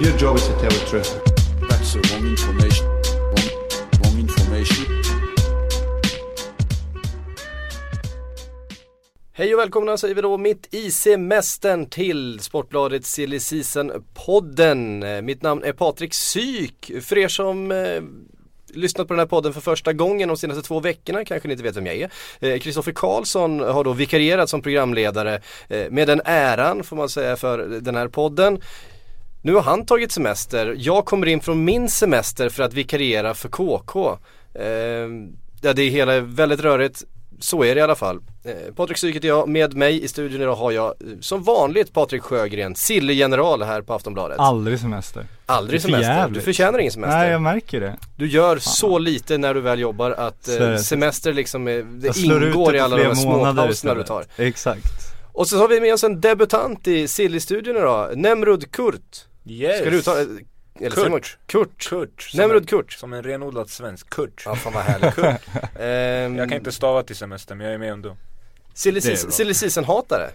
Your job is to tell the truth. That's the wrong information. Wrong, wrong information. Hej och välkomna säger vi då mitt i semestern till Sportbladet Silly Season-podden. Eh, Mitt namn är Patrik Syk. För er som eh, lyssnat på den här podden för första gången de senaste två veckorna kanske ni inte vet vem jag är. Eh, Kristoffer Karlsson har då vikarierat som programledare eh, med den äran får man säga för den här podden. Nu har han tagit semester. Jag kommer in från min semester för att vikariera för KK. Eh, ja, det är hela väldigt rörigt. Så är det i alla fall. Eh, Patrik Syk heter jag. Med mig i studion idag har jag eh, som vanligt Patrik Sjögren, Sille-general här på Aftonbladet. Aldrig semester. Aldrig semester. Du jävligt. förtjänar ingen semester. Nej jag märker det. Du gör så lite när du väl jobbar att eh, semester liksom, är, det ingår i på alla de här småpauserna du tar. Exakt. Och så har vi med oss en debutant i Silly-studion idag, Nemrud Kurt. Yes! Ska du ta, eller Kurt. Kurt. Kurt. Som Nemrud en, Kurt. som en renodlad svensk. Kurt. Ja fan vad härligt. Kurt. Ehm, Jag kan inte stava till semester men jag är med ändå. Silly season-hatare.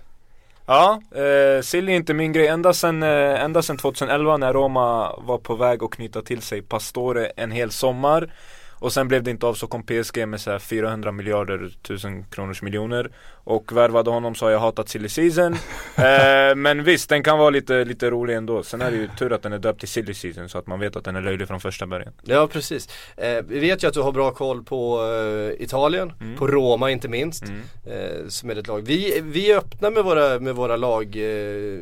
Ja, eh, Silly är inte min grej. Ända sedan, eh, ända sedan 2011 när Roma var på väg att knyta till sig Pastore en hel sommar. Och sen blev det inte av så kom PSG med så här 400 miljarder tusen kronors miljoner Och värvade honom så har jag hatat silly season eh, Men visst, den kan vara lite, lite rolig ändå Sen är det ju tur att den är döpt till silly season så att man vet att den är löjlig från första början Ja precis. Eh, vi vet ju att du har bra koll på eh, Italien, Mm. på Roma inte minst. Mm. Eh, som är ett lag. Vi, vi är öppna med våra, med våra lag eh,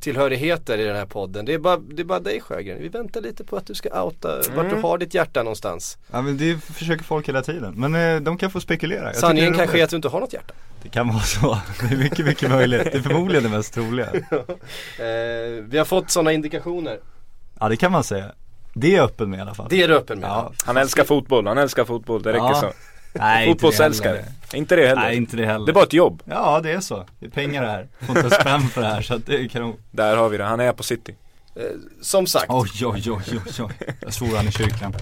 tillhörigheter i den här podden. Det är, bara, det är bara dig Sjögren. Vi väntar lite på att du ska outa vart du har ditt hjärta någonstans. Ja men det försöker folk hela tiden. Men eh, de kan få spekulera. Jag Sanningen kanske är att du inte har något hjärta. Det kan vara så. Det är mycket, mycket möjligt. Det är förmodligen det mest troliga. Eh, vi har fått sådana indikationer. Ja det kan man säga. Det är jag öppen med i alla fall. Det är du öppen med. Ja. Han älskar fotboll, han älskar fotboll, det räcker Ja. så Nej, inte det Fotbollsälskare, inte det heller Nej inte det heller. Det är bara ett jobb, Ja det är så. Det är pengar det här. Får inte spänn för det här så att det är kanon. där har vi det, han är på city som sagt, Oj oj oj oj oj. Jag svor han i kyrkan.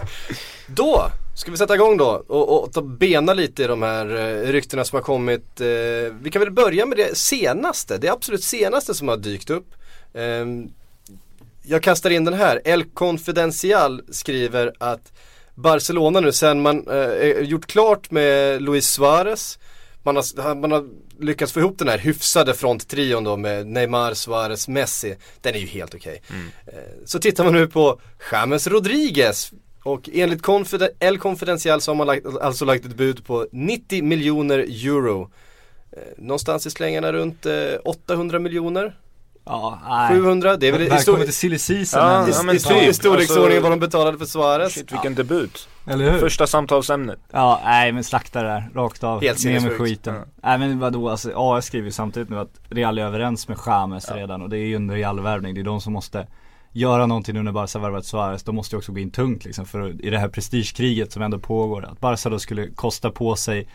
då ska vi sätta igång då och, och ta bena lite i de här eh, ryktena som har kommit. Eh, vi kan väl börja med det senaste, det absolut senaste som har dykt upp. Ehm, jag kastar in den här, El Confidencial skriver att Barcelona nu sen man eh, gjort klart med Luis Suarez man har, man har lyckats få ihop den här hyfsade fronttrion då med Neymar, Suarez, Messi. Den är ju helt okej. Eh, Så tittar man nu på James Rodriguez och enligt El Confidencial så har man lagt, alltså lagt ett bud på 90 miljoner euro. Eh, Någonstans i slängarna runt eh, 800 miljoner, Ja, nej. 700, det är väl i, Välkommen stor, till silly season. Ja, ja, i, men i, stor, i typ. storleksordningen Alltså- vad de betalade för Suarez. Shit vilken debut Eller hur? Första samtalsämnet Ja, nej men slakta det där, rakt av. Helt Ner med skiten. Ja. Nej men vadå, alltså AS skriver ju samtidigt nu att Real är överens med Chamez redan och det är ju en Real-värvning. Det är de som måste göra någonting nu när Barca värvat Suarez. De måste ju också gå in tungt liksom för i det här prestigekriget som ändå pågår. Att Barca då skulle kosta på sig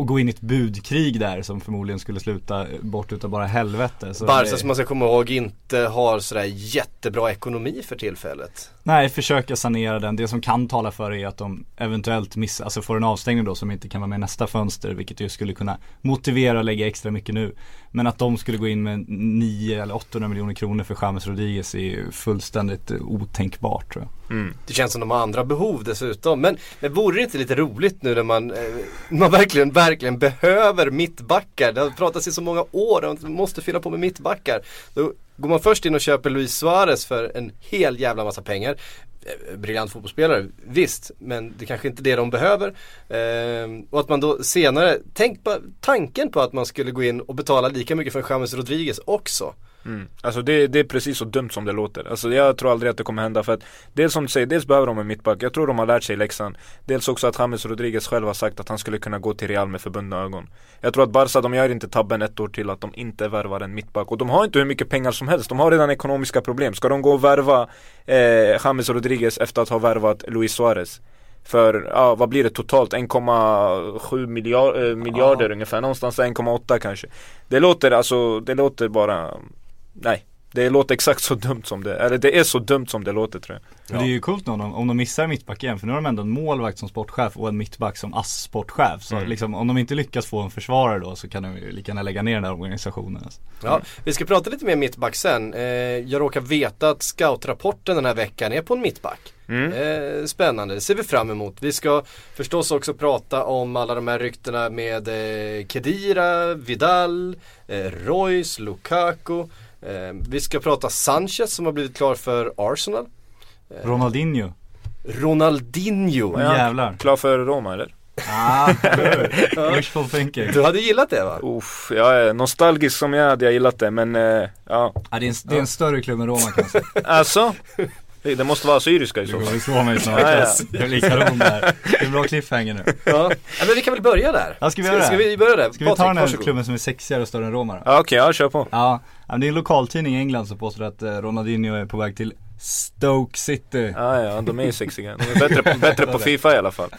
och gå in i ett budkrig där som förmodligen skulle sluta bort utav bara helvete. Så Barca det- som man ska komma ihåg inte har sådär jättebra ekonomi för tillfället. Nej, försöka sanera den. Det som kan tala för är att de eventuellt missar, alltså får en avstängning då som inte kan vara med i nästa fönster, vilket ju skulle kunna motivera att lägga extra mycket nu. Men att de skulle gå in med 9 eller 800 miljoner kronor för James Rodriguez är fullständigt eh, otänkbart tror jag. mm. Det känns som de har andra behov dessutom. Men, men vore det inte lite roligt nu när man, eh, man verkligen, verkligen behöver mittbackar. Det har pratats i så många år om att man måste fylla på med mittbackar. Då går man först in och köper Luis Suarez för en hel jävla massa pengar. Eh, briljant fotbollsspelare, visst. Men det kanske inte är det de behöver. Ehm, och att man då senare, tänk på tanken på att man skulle gå in och betala lika mycket för James Rodriguez också. Mm. Alltså det, det är precis så dumt som det låter. Alltså jag tror aldrig att det kommer hända för att Dels som du säger, dels behöver de en mittback. Jag tror de har lärt sig läxan. Dels också att James Rodriguez själv har sagt att han skulle kunna gå till Real med förbundna ögon. Jag tror att Barca, de gör inte tabben ett år till att de inte värvar en mittback. Och de har inte hur mycket pengar som helst. De har redan ekonomiska problem. Ska de gå och värva eh, James Rodriguez efter att ha värvat Luis Suarez? För, ja vad blir det totalt? 1,7 miljard, eh, miljarder ungefär, någonstans 1,8 kanske Det låter alltså, det låter bara Nej det låter exakt så dumt som det, eller det är så dumt som det låter tror jag Men det är ju coolt om de, om de missar mittback igen för nu har de ändå en målvakt som sportchef och en mittback som ASS-sportchef Så Mm. liksom om de inte lyckas få en försvarare då så kan de ju lika gärna lägga ner den här organisationen alltså. Ja, vi ska prata lite mer mittback sen. Eh, jag råkar veta att scoutrapporten den här veckan är på en mittback. Mm. Eh, spännande, det ser vi fram emot. Vi ska förstås också prata om alla de här ryktena med eh, Kedira, Vidal, eh, Royce, Lukaku. Eh, vi ska prata Sanchez som har blivit klar för Arsenal. Eh, Ronaldinho Ronaldinho. Åh, jävlar. Klar för Roma eller? Ah, wishful thinking Du hade gillat det va? Uff, jag är nostalgisk som jag hade jag gillat det men eh, ja Ja, det, är en, det är en större klubb än Roma kan jag säga Alltså? Det det måste vara assyriska i Du så går fall ifrån mig snart Ja, ja. Kanon där Det är en bra cliffhanger nu Ja. ja men vi kan väl börja där. Ja ska vi göra det? Ska vi börja där? Ska vi ta den här klubben som är sexigare och större än Roma då? Ja okej, ja kör på Ja, ja, det är en lokaltidning i England som påstår att eh, Ronaldinho är på väg till Stoke City Ja ja, de är ju sexiga. De är bättre, bättre på Fifa i alla fall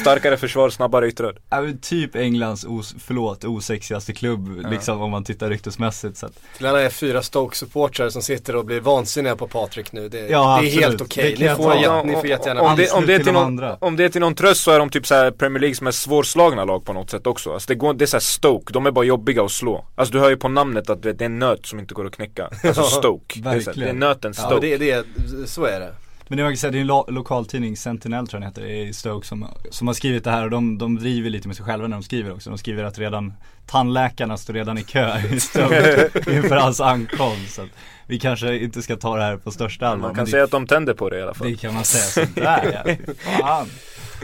Starkare försvar, snabbare yttrar Ja men typ Englands, os, förlåt, osexigaste klubb Ja. liksom om man tittar ryktesmässigt så att, Till alla er fyra Stoke-supportrar som sitter och blir vansinniga på Patrik nu. Det, Ja, det är helt okej. Det kan Ni, får ni får jättegärna om, det, om, det är till någon, andra. om det är till någon tröst så är de typ så här Premier Leagues mest svårslagna lag på något sätt också Alltså det, går, det är såhär Stoke, de är bara jobbiga att slå Alltså du hör ju på namnet att det är en nöt som inte går att knäcka Alltså Stoke, det är, så här, det är nöten Ja, Stoke det, det, så är det. Men det säga, det är en lo- lokaltidning, Sentinel tror jag den heter, i Stoke som, som har skrivit det här och de, de driver lite med sig själva när de skriver också. De skriver att redan tandläkarna står redan i kö i Stoke inför hans ankomst. Så att vi kanske inte ska ta det här på största allvar. Man kan det, säga att de tänder på det i alla fall det kan man säga, sådär ja, fan.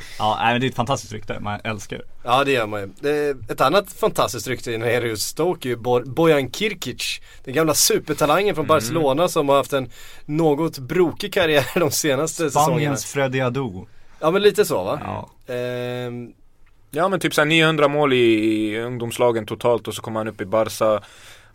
Ja, nej, men det är ett fantastiskt rykte, man älskar det. Ja det gör man ju. Det, ett annat fantastiskt rykte när det gäller just Stoke är ju Bo- Bojan Kirkic. Den gamla supertalangen från Barcelona som har haft en något brokig karriär de senaste säsongerna. Spaniens Freddy Adu. Ja men lite så va? Ja. Ehm, Ja men typ såhär 900 mål i, i ungdomslagen totalt och så kommer han upp i Barca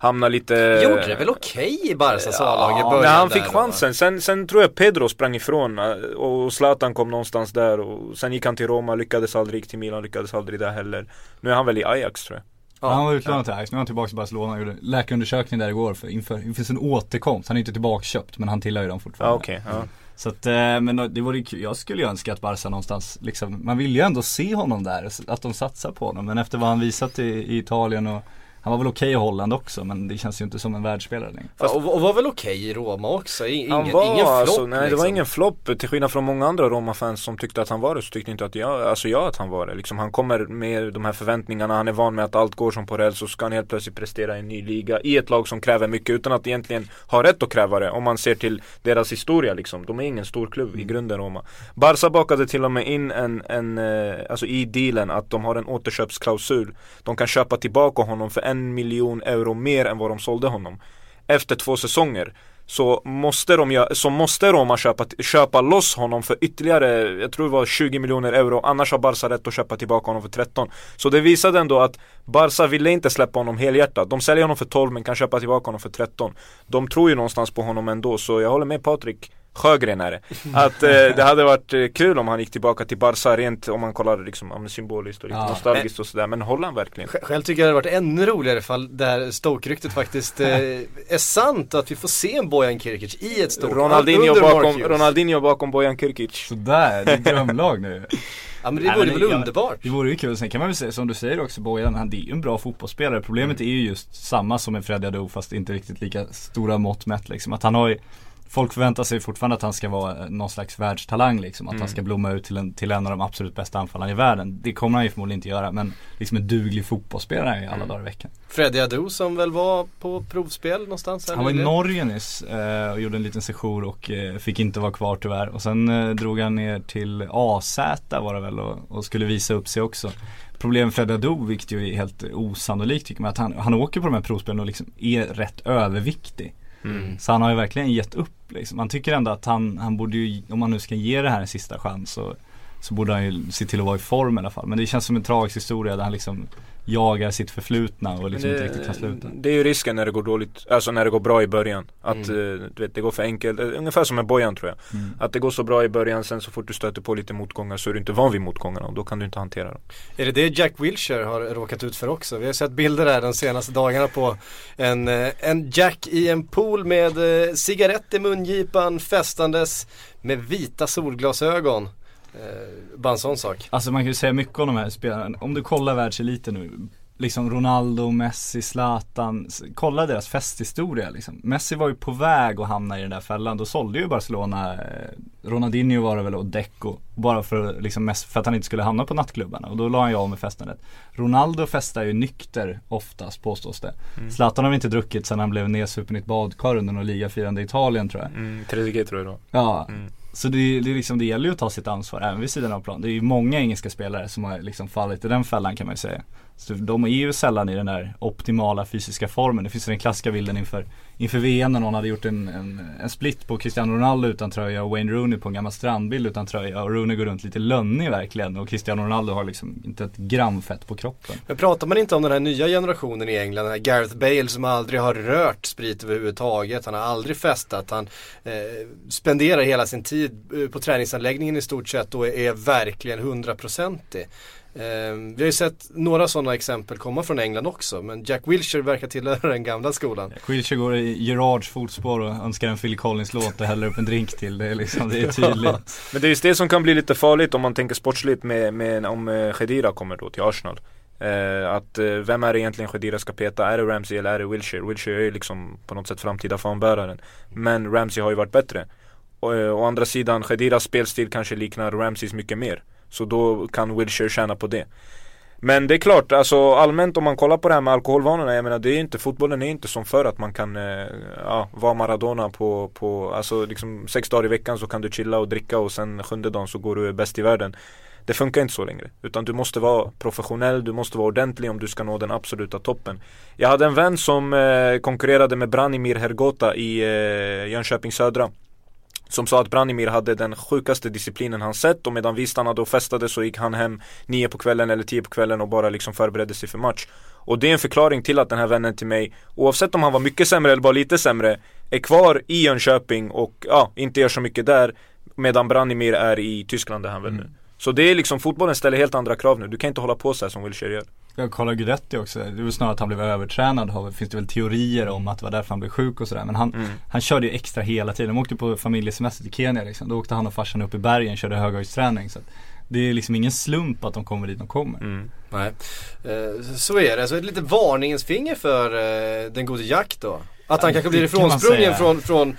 Hamnar lite gjorde det väl okej i Barcas A-lag i Ja, början när han fick chansen. Sen, sen tror jag Pedro sprang ifrån eh, och Zlatan kom någonstans där och sen gick han till Roma, lyckades aldrig, till Milan, lyckades aldrig där heller. Nu är han väl i Ajax tror jag. Ja. han var utlånad till Ajax, nu är han tillbaka till Barcelona gjorde läkarundersökning där igår för, inför, inför sin återkomst. Han är inte tillbakaköpt men han tillhör ju dem Ja fortfarande. okej, ja. Så att, eh, men det vore kul. Jag skulle ju önska att Barca någonstans, liksom, man vill ju ändå se honom där, att de satsar på honom. Men efter vad han visat i, i Italien och han var väl okej i Holland också men det känns ju inte som en världsspelare längre. Ja, och, och var väl okej i Roma också. Ingen, Han var ingen flopp alltså, nej det var liksom. ingen flopp till skillnad från många andra Roma-fans som tyckte att han var det så tyckte inte att jag, alltså jag att han var det liksom Han kommer med de här förväntningarna, han är van med att allt går som på räls så ska han helt plötsligt prestera i en ny liga i ett lag som kräver mycket utan att egentligen ha rätt att kräva det om man ser till deras historia liksom De är ingen stor klubb i grunden Roma Barca bakade till och med in en, en eh, alltså i dealen att de har en återköpsklausul De kan köpa tillbaka honom för en miljon euro mer än vad de sålde honom. Efter två säsonger så måste, de så måste Roma köpa, köpa loss honom för ytterligare, jag tror det var 20 miljoner euro. Annars har Barca rätt att köpa tillbaka honom för 13 Så det visade ändå att Barca ville inte släppa honom helhjärtat. De säljer honom för 12 men kan köpa tillbaka honom för 13 De tror ju någonstans på honom ändå så jag håller med Patrik. Sjögren är det. Att eh, det hade varit eh, kul om han gick tillbaka till Barca rent om man kollar liksom, om symboliskt och lite Ja. nostalgiskt och sådär Men håller han verkligen? Sj- Själv tycker jag det hade varit ännu roligare ifall det här Stoke-ryktet faktiskt eh, är sant och att vi får se en Bojan Kirkic i ett Stoke. Ronaldinho bakom. Ronaldinho bakom Bojan Kirkic Sådär, det är drömlag nu. Ja men det Nej, vore men väl ja, underbart. Det vore ju kul, sen kan man väl säga som du säger också Bojan, han det är ju en bra fotbollsspelare. Problemet är ju just samma som en Freddy Adu fast inte riktigt lika stora mått mätt liksom. Att han har ju Folk förväntar sig fortfarande att han ska vara eh, någon slags världstalang liksom. Att Mm. han ska blomma ut till en, till en av de absolut bästa anfallarna i världen. Det kommer han ju förmodligen inte göra men liksom en duglig fotbollsspelare i alla Mm. dagar i veckan. Freddy Adu som väl var på provspel någonstans Han var i. Norge nyss eh, och gjorde en liten session och eh, fick inte vara kvar tyvärr. Och sen eh, drog han ner till AZ var det väl och, och skulle visa upp sig också. Problemet med Fred Adu, vilket ju är helt osannolikt tycker man, att han, han åker på de här provspelen och liksom är rätt överviktig. Mm. Så han har ju verkligen gett upp liksom. Man tycker ändå att han, han borde ju, om man nu ska ge det här en sista chans så, så borde han ju se till att vara i form i alla fall. Men det känns som en tragisk historia där han liksom jagar sitt förflutna och liksom inte riktigt kan sluta. det är ju risken när det går dåligt, alltså när det går bra i början. Att eh, du vet, det går för enkelt, eh, ungefär som med Bojan tror jag. Mm. Att det går så bra i början, sen så fort du stöter på lite motgångar så är du inte van vid motgångarna och då kan du inte hantera dem. Är det det Jack Wilshere har råkat ut för också? Vi har sett bilder här de senaste dagarna på en, eh, en Jack i en pool med cigarett i mungipan festandes med vita solglasögon. Eh, bara en sån sak. Alltså man kan ju säga mycket om de här spelarna. Om du kollar världseliten nu. Liksom Ronaldo, Messi, Zlatan. Kolla deras festhistoria liksom. Messi var ju på väg att hamna i den där fällan. Då sålde ju Barcelona eh, Ronaldinho var det väl och Deco. Bara för, liksom, för att han inte skulle hamna på nattklubbarna. Och då la han ju av med festandet. Ronaldo festar ju nykter oftast påstås det. Zlatan har väl inte druckit sedan han blev nedsupen i ett badkar under någon ligafirande i Italien tror jag. Mm, 3G tror jag då. Ja, Mm så det, det, liksom, det gäller ju att ta sitt ansvar även vid sidan av plan. Det är ju många engelska spelare som har liksom fallit i den fällan kan man ju säga. Så de är ju sällan i den där optimala fysiska formen. Det finns den klassiska bilden inför, inför VM när någon hade gjort en, en, en split på Cristiano Ronaldo utan tröja och Wayne Rooney på en gammal strandbild utan tröja. Och Rooney går runt lite lönnig verkligen och Cristiano Ronaldo har liksom inte ett gram fett på kroppen. Men pratar man inte om den här nya generationen i England, den här Gareth Bale som aldrig har rört sprit överhuvudtaget, han har aldrig festat, han eh, spenderar hela sin tid eh, på träningsanläggningen i stort sett och är verkligen hundraprocentig. Eh, vi har ju sett några sådana exempel komma från England också, men Jack Wilshere verkar tillhöra den gamla skolan. Wilshere går i Gerards fotspår och önskar en Phil Collins-låt och häller upp en drink till. Det är liksom, det är tydligt. Men det är just det som kan bli lite farligt om man tänker sportsligt med, med om eh, Khedira kommer då till Arsenal. Eh, att eh, vem är det egentligen Khedira ska peta? Är det Ramsey eller är det Wilshere? Wilshere är ju liksom på något sätt framtida fanbäraren. Men Ramsey har ju varit bättre. Och, eh, å andra sidan, Khediras spelstil kanske liknar Ramseys mycket mer. Så då kan Wilshire tjäna på det. Men det är klart, alltså allmänt om man kollar på det här med alkoholvanorna, jag menar det är inte, fotbollen är inte som förr att man kan eh, ja, vara Maradona på, på, alltså liksom sex dagar i veckan så kan du chilla och dricka och sen sjunde dagen så går du bäst i världen. Det funkar inte så längre. Utan du måste vara professionell, du måste vara ordentlig om du ska nå den absoluta toppen. Jag hade en vän som eh, konkurrerade med Branimir Hergota i eh, Jönköping Södra. Som sa att Branimir hade den sjukaste disciplinen han sett och medan vi stannade och festade så gick han hem nio på kvällen eller tio på kvällen och bara liksom förberedde sig för match. Och det är en förklaring till att den här vännen till mig, oavsett om han var mycket sämre eller bara lite sämre, är kvar i Jönköping och ja, inte gör så mycket där. Medan Branimir är i Tyskland där han väl nu. Så det är liksom, fotbollen ställer helt andra krav nu. Du kan inte hålla på så här som Wilshere gör. Jag kollar Guidetti också, det är väl snarare att han blev övertränad, finns det väl teorier om att det var därför han blev sjuk och sådär. Men han, Mm. han körde ju extra hela tiden, de åkte på familjesemester till Kenya liksom. Då åkte han och farsan upp i bergen, körde höghöjdsträning. Så det är liksom ingen slump att de kommer dit de kommer. Mm. Nej, eh, så är det. Så ett litet varningens finger för eh, den gode Jack då. Att han Ja, kanske blir kan ifrånsprungen från, från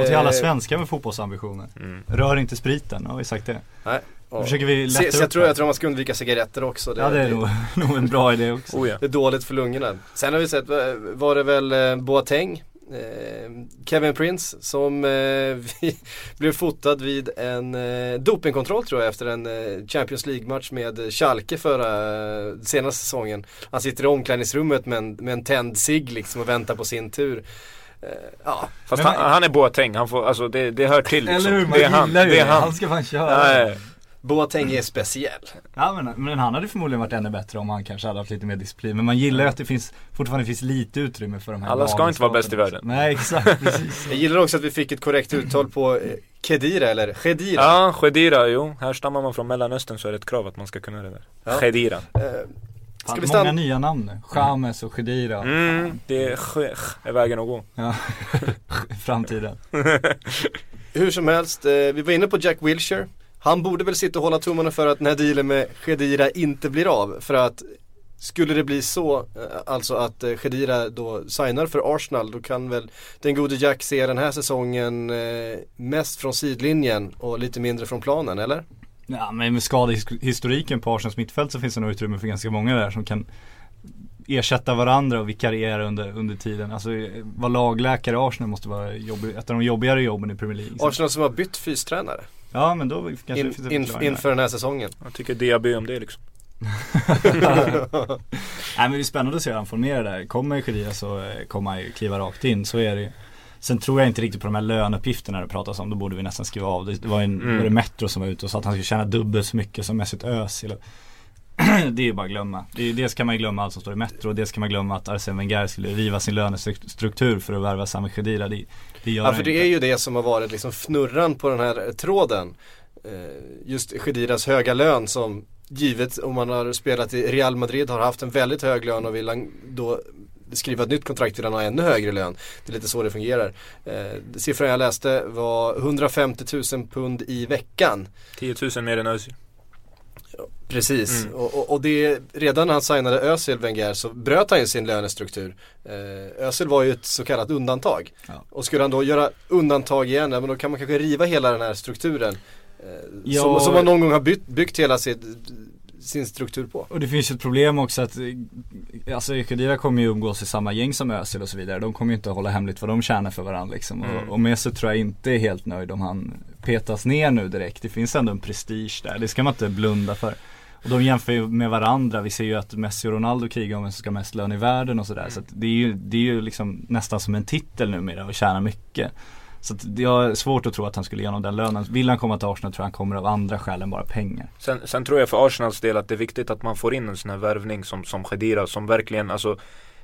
Och till alla eh, svenskar med fotbollsambitioner. Mm. Rör inte spriten, har vi sagt det. Nej. Då försöker vi Se, lätta så jag, tror, jag tror man ska undvika cigaretter också. Ja det är nog, nog en bra idé också. Oh, ja. det är dåligt för lungorna. Sen har vi sett, var det väl eh, Boateng, eh, Kevin Prince som eh, blev fotad vid en eh, dopingkontroll tror jag efter en eh, Champions League-match med Schalke förra eh, senaste säsongen. Han sitter i omklädningsrummet med en, med en tänd cigg liksom och väntar på sin tur. Ja, Fast Men han, han är Boateng, han får, alltså det, det hör till liksom. Eller hur, man det är han, gillar ju det är han. Han ska fan köra. Nej. Boateng är speciell. Ja men, men han hade förmodligen varit ännu bättre om han kanske hade haft lite mer disciplin. Men man gillar ju att det finns, fortfarande finns lite utrymme för de här Alla ska inte vara bäst i världen. Nej exakt, precis. Jag gillar också att vi fick ett korrekt uttal på eh, Kedira eller Khedira. Ja, Khedira, jo. Här stammar man från Mellanöstern så är det ett krav att man ska kunna det där. Ja. Khedira. Eh, Fan, vi många stanna- nya namn nu. Chames och Khedira. Mm, det är, är vägen att gå. Ja, framtiden. Hur som helst, eh, vi var inne på Jack Wilshere. Han borde väl sitta och hålla tummarna för att den här dealen med Khedira inte blir av. För att skulle det bli så, eh, alltså att eh, Khedira då signar för Arsenal, då kan väl den gode Jack se den här säsongen eh, mest från sidlinjen och lite mindre från planen, eller? Ja men med skadehistoriken på Arsenals mittfält så finns det nog utrymme för ganska många där som kan ersätta varandra och vikariera under, under tiden. Alltså vara lagläkare i Arsenal måste vara jobbig, ett av de jobbigare jobben i Premier League. Så- Arsenal som har bytt fystränare Ja men då kanske in, det in, inför den här säsongen. Jag tycker Diaby om det liksom. Nej men det är spännande att se hur han formerar där. Kommer Khedira så eh, kommer han ju kliva rakt in, så är det ju. Sen tror jag inte riktigt på de här löneuppgifterna det pratas om, då borde vi nästan skriva av. Det, det var en, Mm. var det Metro som var ute och sa att han skulle tjäna dubbelt så mycket som Mesut Özil. det är ju bara att glömma. Det dels kan man ju glömma allt som står i Metro och dels kan man glömma att Arsene Wenger skulle riva sin lönestruktur för att värva Sami Khedira. Det, det gör Ja för det inte. är ju det som har varit liksom fnurran på den här tråden. Eh, Just Khediras höga lön som givet om man har spelat i Real Madrid har haft en väldigt hög lön och vill han då skriva ett nytt kontrakt vill han ha ännu högre lön. Det är lite så det fungerar. Eh, siffran jag läste var 150 000 pund i veckan. 10 000 mer än Özil. Precis, Mm. och, och, och det, redan när han signade Özil Wenger så bröt han ju sin lönestruktur. Eh, Özil var ju ett så kallat undantag. Ja. Och skulle han då göra undantag igen, men då kan man kanske riva hela den här strukturen. Eh, Ja. som, som man någon gång har byggt, byggt hela sin, sin struktur på. Och det finns ju ett problem också att eh, Alltså Khedira kommer ju umgås i samma gäng som Özil och så vidare. De kommer ju inte att hålla hemligt vad de tjänar för varandra liksom. Mm. Och, och Mesut tror jag inte är helt nöjd om han petas ner nu direkt. Det finns ändå en prestige där. Det ska man inte blunda för. Och de jämför ju med varandra. Vi ser ju att Messi och Ronaldo krigar om vem som ska ha mest lön i världen och sådär. Så att det är ju, det är ju liksom nästan som en titel numera och tjäna mycket. Så att jag är svårt att tro att han skulle igenom den lönen. Vill han komma till Arsenal tror jag han kommer av andra skäl än bara pengar. Sen, sen tror jag för Arsenals del att det är viktigt att man får in en sån här värvning som, som Khedira som verkligen, alltså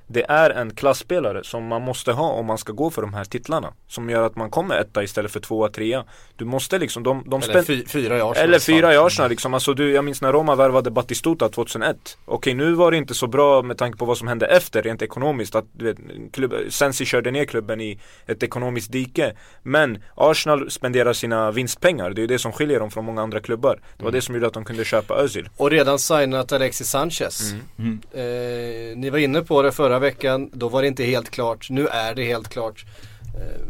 det är en klassspelare som man måste ha om man ska gå för de här titlarna. Som gör att man kommer etta istället för tvåa, trea. Du måste liksom, de, de Eller fy, fyra i Arsenal. Eller fyra i Arsenal liksom. Alltså du, jag minns när Roma värvade Battistuta 2001. Okej nu var det inte så bra med tanke på vad som hände efter rent ekonomiskt. Att du vet, klubb, Sensi körde ner klubben i ett ekonomiskt dike. Men Arsenal spenderar sina vinstpengar. Det är ju det som skiljer dem från många andra klubbar. Det var det som gjorde att de kunde köpa Özil. Och redan signat Alexis Sanchez. Mm. Eh, ni var inne på det förra veckan, då var det inte helt klart. Nu är det helt klart. Eh,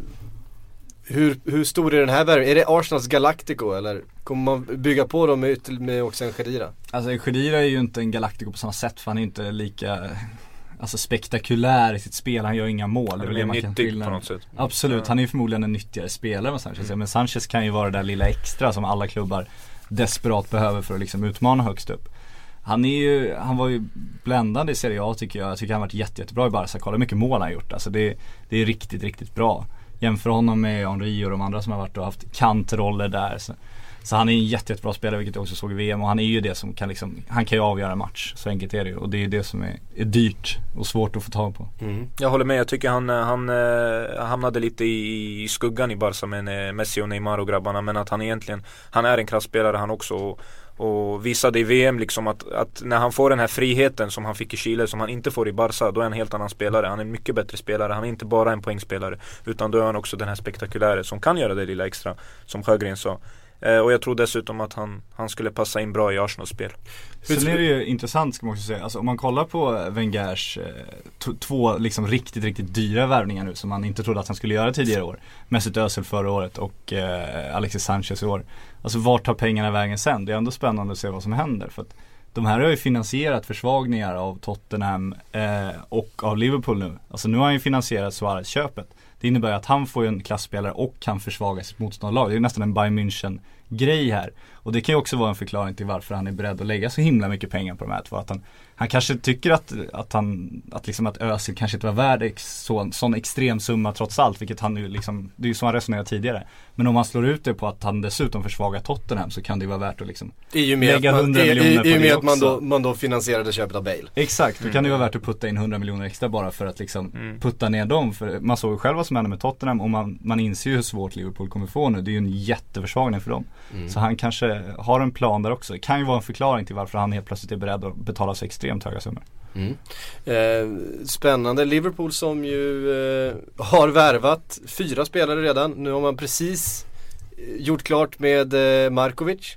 hur, hur stor är den här värvningen? Är det Arsenals Galactico eller kommer man bygga på dem med, med också en Khedira? Alltså Khedira är ju inte en Galactico på samma sätt för han är inte lika Alltså spektakulär i sitt spel, han gör inga mål. Han Det är det man kan nyttig skilja. på något sätt. Absolut, Ja. han är ju förmodligen en nyttigare spelare än Sanchez Men Sanchez kan ju vara det där lilla extra som alla klubbar desperat behöver för att liksom utmana högst upp han är ju, han var ju bländande i Serie A tycker jag. Jag tycker han har varit jätte, jättebra i Barca. Kolla hur mycket mål han har gjort. Alltså det, det är riktigt, riktigt bra. Jämför honom med Henri och de andra som har varit och haft kantroller där. Så, så han är en jätte, jättebra spelare vilket jag också såg i VM och han är ju det som kan liksom, han kan ju avgöra en match. Så enkelt är det ju. Och det är ju det som är, är dyrt och svårt att få tag på. Mm. Jag håller med, jag tycker han, eh, han eh, hamnade lite i, i skuggan i Barca med eh, Messi och Neymar och grabbarna men att han egentligen, han är en kraftspelare han också och, och visade i VM liksom att, att när han får den här friheten som han fick i Chile som han inte får i Barca då är han en helt annan spelare. Han är en mycket bättre spelare, han är inte bara en poängspelare utan då är han också den här spektakulära som kan göra det lilla extra som Sjögren sa. Eh, och jag tror dessutom att han, han skulle passa in bra i Arsenals spel. Sen är det ju intressant ska man också säga, alltså om man kollar på eh, Wengers eh, två liksom riktigt, riktigt dyra värvningar nu som man inte trodde att han skulle göra tidigare år. Mesut Özil förra året och eh, Alexis Sanchez i år. Alltså vart tar pengarna vägen sen? Det är ändå spännande att se vad som händer. För att de här har ju finansierat försvagningar av Tottenham eh, och av Liverpool nu. Alltså nu har han ju finansierat Suarez-köpet. Det innebär ju att han får ju en klassspelare och kan försvaga sitt motståndarlag. Det är ju nästan en Bayern München grej här. Och det kan ju också vara en förklaring till varför han är beredd att lägga så himla mycket pengar på de här två. Att han, han kanske tycker att, att han, att liksom att Özil kanske inte var värd ex, så, sån extrem summa trots allt. Vilket han ju liksom, det är ju så han resonerar tidigare. Men om man slår ut det på att han dessutom försvagar Tottenham så kan det ju vara värt att liksom I och med lägga att man, 100 i, i, miljoner på i och med det att man också. då, man då finansierade köpet av Bale. Exakt, då kan det ju vara värt att putta in 100 miljoner extra bara för att liksom Mm. putta ner dem. För man såg ju själv vad som hände med Tottenham och man, man inser ju hur svårt Liverpool kommer få nu. Det är ju en jätteförsvagning för dem. Så han kanske Eh, har en plan där också. Det kan ju vara en förklaring till varför han helt plötsligt är beredd att betala så extremt höga summor. Mm. Eh, spännande, Liverpool som ju eh, har värvat fyra spelare redan. Nu har man precis eh, gjort klart med eh, Markovic.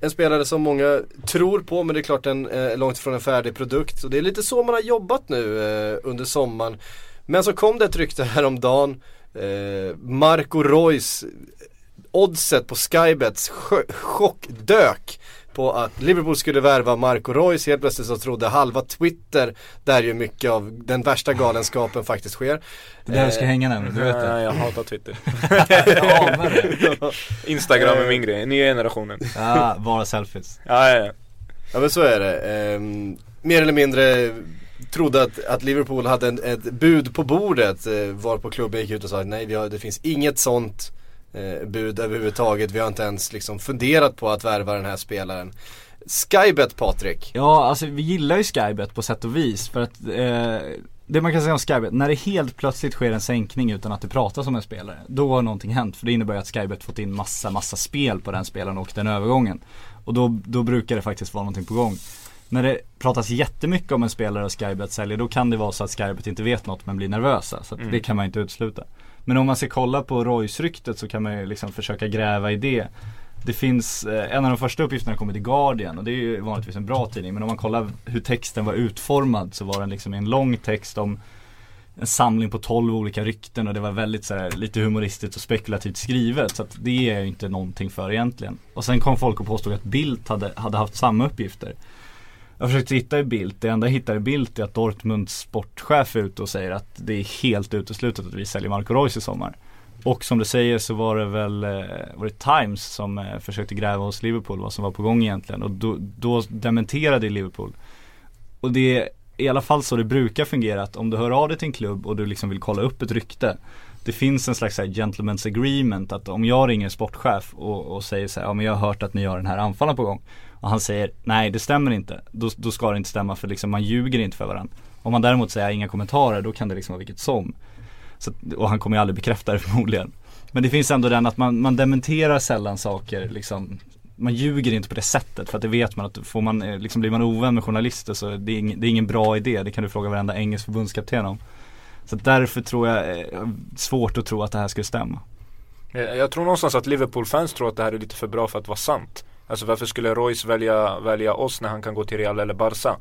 En spelare som många tror på men det är klart den är eh, långt ifrån en färdig produkt. Och det är lite så man har jobbat nu eh, under sommaren. Men så kom det ett rykte häromdagen. Eh, Marco Reus, oddset på Skybets chockdök på att Liverpool skulle värva Marco Reus. Helt plötsligt så trodde halva Twitter, där ju mycket av den värsta galenskapen faktiskt sker. Det där ska hänga nämligen, du vet det. Nej, jag hatar Twitter. Jag anar det. Instagram är min grej, nya generationen. Ja, bara selfies. Ja, ja, ja. Ja men så är det. Ehm, mer eller mindre trodde att, att Liverpool hade en, ett bud på bordet eh, varpå klubben gick ut och sa att nej vi har, det finns inget sånt eh, bud överhuvudtaget. Vi har inte ens liksom funderat på att värva den här spelaren. Skybet Patrik. Ja, alltså vi gillar ju Skybet på sätt och vis för att eh, det man kan säga om Skybet, när det helt plötsligt sker en sänkning utan att det pratas om en spelare, då har någonting hänt. För det innebär ju att Skybet fått in massa, massa spel på den spelaren och den övergången. Och då, då brukar det faktiskt vara någonting på gång. När det pratas jättemycket om en spelare och Skybet säljer, då kan det vara så att Skybet inte vet något men blir nervösa. Så att Mm. det kan man inte utesluta. Men om man ska kolla på Royce-ryktet så kan man ju liksom försöka gräva i det. Det finns, eh, en av de första uppgifterna kommer till Guardian och det är ju vanligtvis en bra tidning. Men om man kollar hur texten var utformad så var den liksom en lång text om en samling på 12 olika rykten och det var väldigt så här, lite humoristiskt och spekulativt skrivet. Så att det är ju inte någonting för egentligen. Och sen kom folk och påstod att Bildt hade, hade haft samma uppgifter. Jag försökte hitta i Bildt, det enda jag hittade i Bildt är att Dortmunds sportchef är ute och säger att det är helt uteslutet att vi säljer Marco Reus i sommar. Och som du säger så var det väl, eh, var det Times som eh, försökte gräva hos Liverpool vad som var på gång egentligen och då, då dementerade Liverpool. Och det är i alla fall så det brukar fungera att om du hör av dig till en klubb och du liksom vill kolla upp ett rykte det finns en slags gentleman's agreement att om jag ringer sportchef och, och säger så här, ja men jag har hört att ni har den här anfallen på gång och han säger nej det stämmer inte, då, då ska det inte stämma för liksom man ljuger inte för varandra. Om man däremot säger inga kommentarer då kan det liksom vara vilket som. Så, och han kommer ju aldrig bekräfta det förmodligen. Men det finns ändå den att man, man dementerar sällan saker liksom man ljuger inte på det sättet för att det vet man att får man, eh, liksom blir man ovän med journalister så det är, ing, det är ingen bra idé. Det kan du fråga varenda engelsk förbundskapten om. Så därför tror jag, eh, svårt att tro att det här skulle stämma. Jag jag tror någonstans att Liverpool-fans tror att det här är lite för bra för att vara sant. Alltså varför skulle Royce välja, välja oss när han kan gå till Real eller Barca?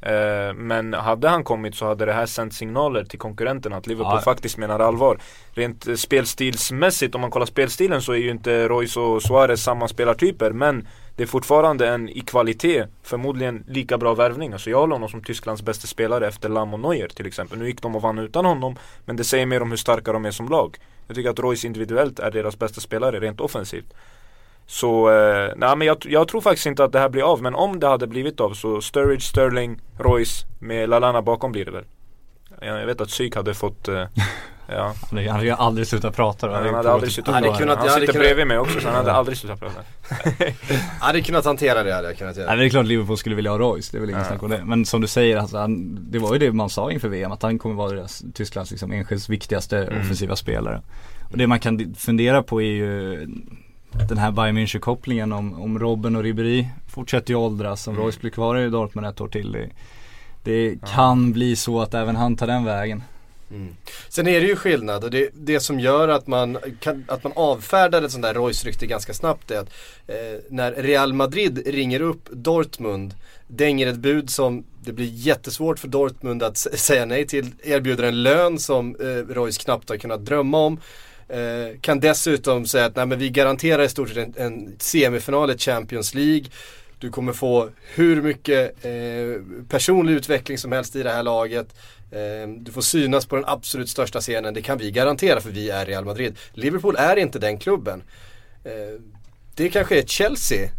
Eh, men hade han kommit så hade det här sänt signaler till konkurrenterna att Liverpool Ja. faktiskt menar allvar. Rent eh, spelstilsmässigt, om man kollar spelstilen så är ju inte Royce och Suarez samma spelartyper men det är fortfarande en i kvalitet, förmodligen lika bra värvning. Alltså jag håller honom som Tysklands bästa spelare efter Lam och Neuer till exempel. Nu gick de och vann utan honom men det säger mer om hur starka de är som lag. Jag tycker att Royce individuellt är deras bästa spelare rent offensivt. Så, eh, nej men jag, jag tror faktiskt inte att det här blir av. Men om det hade blivit av så Sturridge, Sterling, Royce med Lalana bakom blir det väl. Jag, jag vet att Psyk hade fått, eh, ja. Han hade ju aldrig slutat prata då. Han hade aldrig slutat hade prata. kunnat- Han hade sitter kunnat- bredvid mig också så han hade aldrig slutat prata. Jag hade kunnat hantera det, hade jag kunnat Nej göra. men det är klart Liverpool skulle vilja ha Royce, det är väl ingen Ja. snack om det. Men som du säger, alltså, han, det var ju det man sa inför VM, att han kommer vara deras, Tysklands liksom, enskilt viktigaste Mm. offensiva spelare. Och det man kan fundera på är ju den här Bayern München-kopplingen om, om Robben och Ribéry fortsätter ju åldras, om Mm. Royce blir kvar i Dortmund ett år till. Det, det kan bli så att även han tar den vägen. Mm. Sen är det ju skillnad och det, det som gör att man, kan, att man avfärdar ett sånt där Royce-rykte ganska snabbt är att eh, när Real Madrid ringer upp Dortmund dänger ett bud som det blir jättesvårt för Dortmund att säga nej till, erbjuder en lön som eh, Royce knappt har kunnat drömma om. Eh, kan dessutom säga att nej, men vi garanterar i stort sett en, en semifinal i Champions League. Du kommer få hur mycket eh, personlig utveckling som helst i det här laget. Eh, du får synas på den absolut största scenen, det kan vi garantera för vi är Real Madrid. Liverpool är inte den klubben. Eh, det kanske är Chelsea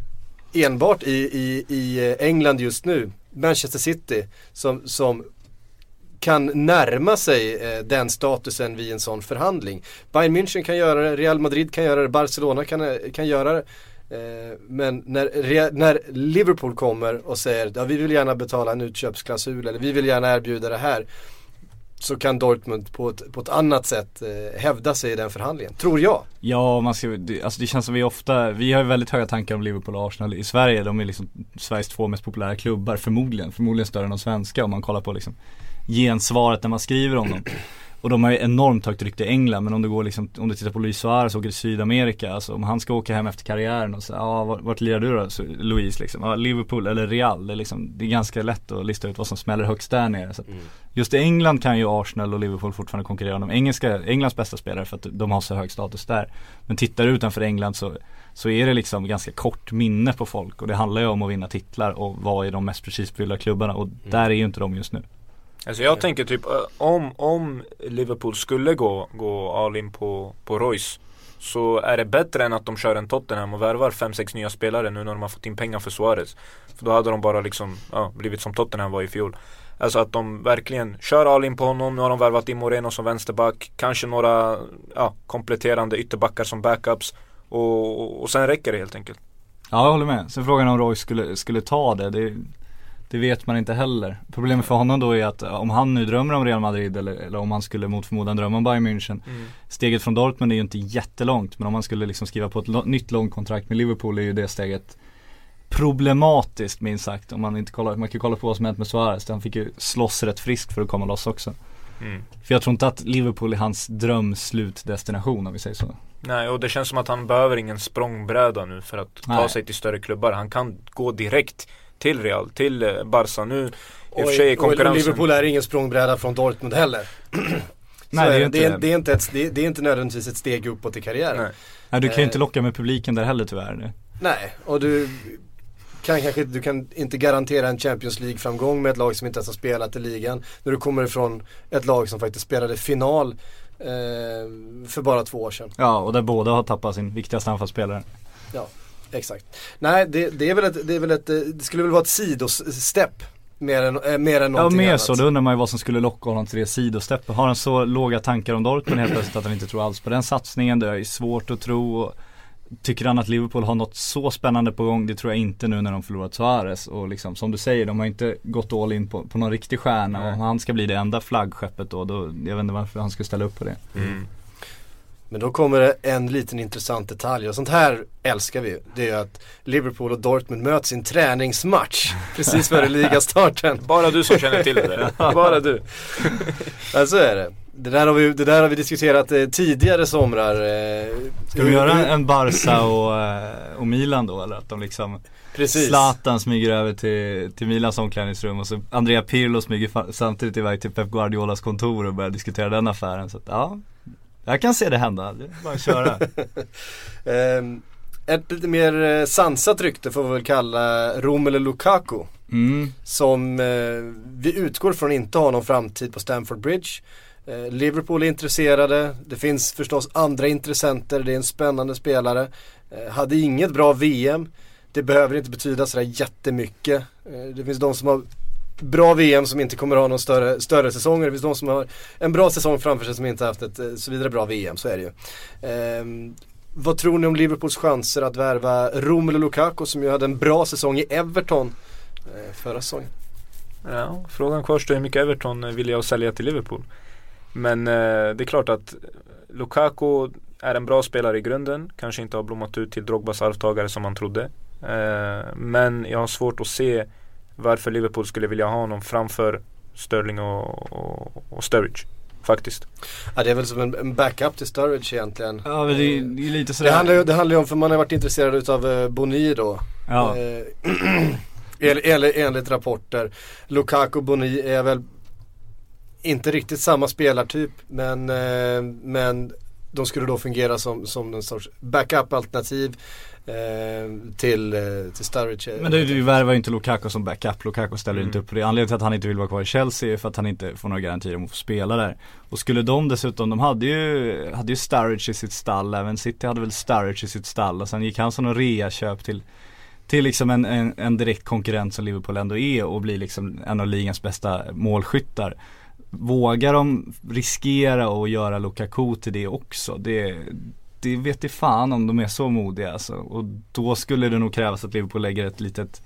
enbart i, i, i England just nu, Manchester City, som, som kan närma sig eh, den statusen vid en sån förhandling. Bayern München kan göra det, Real Madrid kan göra det, Barcelona kan, eh, kan göra det. Eh, men när, när Liverpool kommer och säger ja, vi vill gärna betala en utköpsklausul eller vi vill gärna erbjuda det här. Så kan Dortmund på ett, på ett annat sätt eh, hävda sig i den förhandlingen, tror jag. Ja, man ser, det, alltså det känns som vi ofta, vi har ju väldigt höga tankar om Liverpool och Arsenal i Sverige. De är liksom Sveriges två mest populära klubbar förmodligen. Förmodligen större än de svenska om man kollar på liksom gensvaret när man skriver om dem. Och de har ju enormt högt rykte i England men om du går liksom, om du tittar på Luis Suarez och åker till Sydamerika, alltså om han ska åka hem efter karriären och säga, ja vart, vart lirar du då? Så, Luis liksom, ja, Liverpool eller Real, det är liksom, det är ganska lätt att lista ut vad som smäller högst där nere. Så att Just i England kan ju Arsenal och Liverpool fortfarande konkurrera om de engelska, Englands bästa spelare för att de har så hög status där. Men tittar du utanför England så, så är det liksom ganska kort minne på folk och det handlar ju om att vinna titlar och vara i de mest prestigefyllda klubbarna och där är ju inte de just nu. Alltså jag tänker typ om, om Liverpool skulle gå, gå all in på, på Royce Så är det bättre än att de kör en Tottenham och värvar 5-6 nya spelare nu när de har fått in pengar för Suarez. För då hade de bara liksom, ja, blivit som Tottenham var i fjol. Alltså att de verkligen kör all in på honom, nu har de värvat in Moreno som vänsterback Kanske några ja, kompletterande ytterbackar som backups och, och sen räcker det helt enkelt. Ja jag håller med. Sen frågan om Royce skulle, skulle ta det, det, det vet man inte heller. Problemet för honom då är att om han nu drömmer om Real Madrid eller, eller om han skulle mot förmodan drömma om Bayern München Steget från Dortmund är ju inte jättelångt men om man skulle liksom skriva på ett lo- nytt långt kontrakt med Liverpool är ju det steget problematiskt minst sagt. Om man inte kollar, man kan ju kolla på vad som hänt med Suarez. Han fick ju slåss rätt friskt för att komma loss också. Mm. För jag tror inte att Liverpool är hans drömslutdestination om vi säger så. Nej och det känns som att han behöver ingen språngbräda nu för att ta Nej. sig till större klubbar Han kan gå direkt till Real, till eh, Barca nu I och Och, för sig är och konkurrensen Liverpool är ingen språngbräda från Dortmund heller. Nej, det är inte det, är, det. det, är inte ett, det, är, det är inte nödvändigtvis ett steg uppåt i karriären. Nej. Nej du kan ju Eh. inte locka med publiken där heller tyvärr. nu. Nej, och du kan kanske du kan inte garantera en Champions League-framgång med ett lag som inte ens har spelat i ligan. När du kommer ifrån ett lag som faktiskt spelade final eh, för bara två år sedan. Ja och där båda har tappat sin viktigaste anfallsspelare. Ja, exakt. Nej, det, det är väl ett, det är väl ett, eh, det skulle väl vara ett sidostepp mer än, äh, mer än Ja någonting mer annat. så, då undrar man ju vad som skulle locka honom till det sidosteppet. Har han så låga tankar om Dortmund helt plötsligt att han inte tror alls på den satsningen? Det är svårt att tro. Och tycker han att Liverpool har något så spännande på gång? Det tror jag inte nu när de förlorat Suarez. Och liksom som du säger, de har inte gått all in på, på någon riktig stjärna. Och om han ska bli det enda flaggskeppet då, då, jag vet inte varför han skulle ställa upp på det. Mm. Men då kommer det en liten intressant detalj och sånt här älskar vi. Det är att Liverpool och Dortmund möts i en träningsmatch precis före ligastarten. Bara du som känner till det Bara du Ja så är det. Det där har vi, det där har vi diskuterat eh, tidigare somrar. Eh, Ska vi göra en Barca och, eh, och Milan då eller? Att de liksom Precis. Zlatan smyger över till, till Milans omklädningsrum och så Andrea Pirlo smyger samtidigt iväg till Pep Guardiolas kontor och börjar diskutera den affären. Så att, ja, jag kan se det hända. Det är bara att köra. Ehm, ett lite mer eh, sansat rykte får vi väl kalla Romelu Lukaku. Mm. Som eh, vi utgår från inte har någon framtid på Stamford Bridge. Eh, Liverpool är intresserade, det finns förstås andra intressenter, det är en spännande spelare. Eh, hade inget bra VM, det behöver inte betyda sådär jättemycket. Eh, det finns de som har bra VM som inte kommer ha någon större, större säsonger. Det finns de som har en bra säsong framför sig som inte haft ett eh, så vidare bra VM, så är det ju. Ehm, vad tror ni om Liverpools chanser att värva Romelu Lukaku som ju hade en bra säsong i Everton eh, förra säsongen? Ja, frågan kvarstår hur mycket Everton eh, vill jag sälja till Liverpool. Men eh, det är klart att Lukaku är en bra spelare i grunden. Kanske inte har blommat ut till Drogbas arvtagare som man trodde. Eh, men jag har svårt att se varför Liverpool skulle vilja ha honom framför Sterling och, och, och Sturridge. Faktiskt. Ja det är väl som en, backup till Sturridge egentligen. Ja men det, är- det är lite sådär. Det handlar, ju, det handlar ju om, för man har varit intresserad utav eh, Boni då. Ja. Eh, enligt, enligt, enligt rapporter. Lukaku och Boni är väl inte riktigt samma spelartyp men, eh, men de skulle då fungera som, som en sorts backup-alternativ eh, till, eh, till Sturridge. Men du, du värvar ju inte Lukaku som backup, Lukaku ställer Mm. inte upp på det. Anledningen till att han inte vill vara kvar i Chelsea är för att han inte får några garantier om att få spela där. Och skulle de dessutom, de hade ju, hade ju Sturridge i sitt stall, även City hade väl Sturridge i sitt stall och sen gick han som någon reaköp till till liksom en, en, en direkt konkurrent som Liverpool ändå är och blir liksom en av ligans bästa målskyttar. Vågar de riskera och göra Lukaku till det också? Det, det vet i fan om de är så modiga alltså. Och då skulle det nog krävas att Liverpool lägger ett litet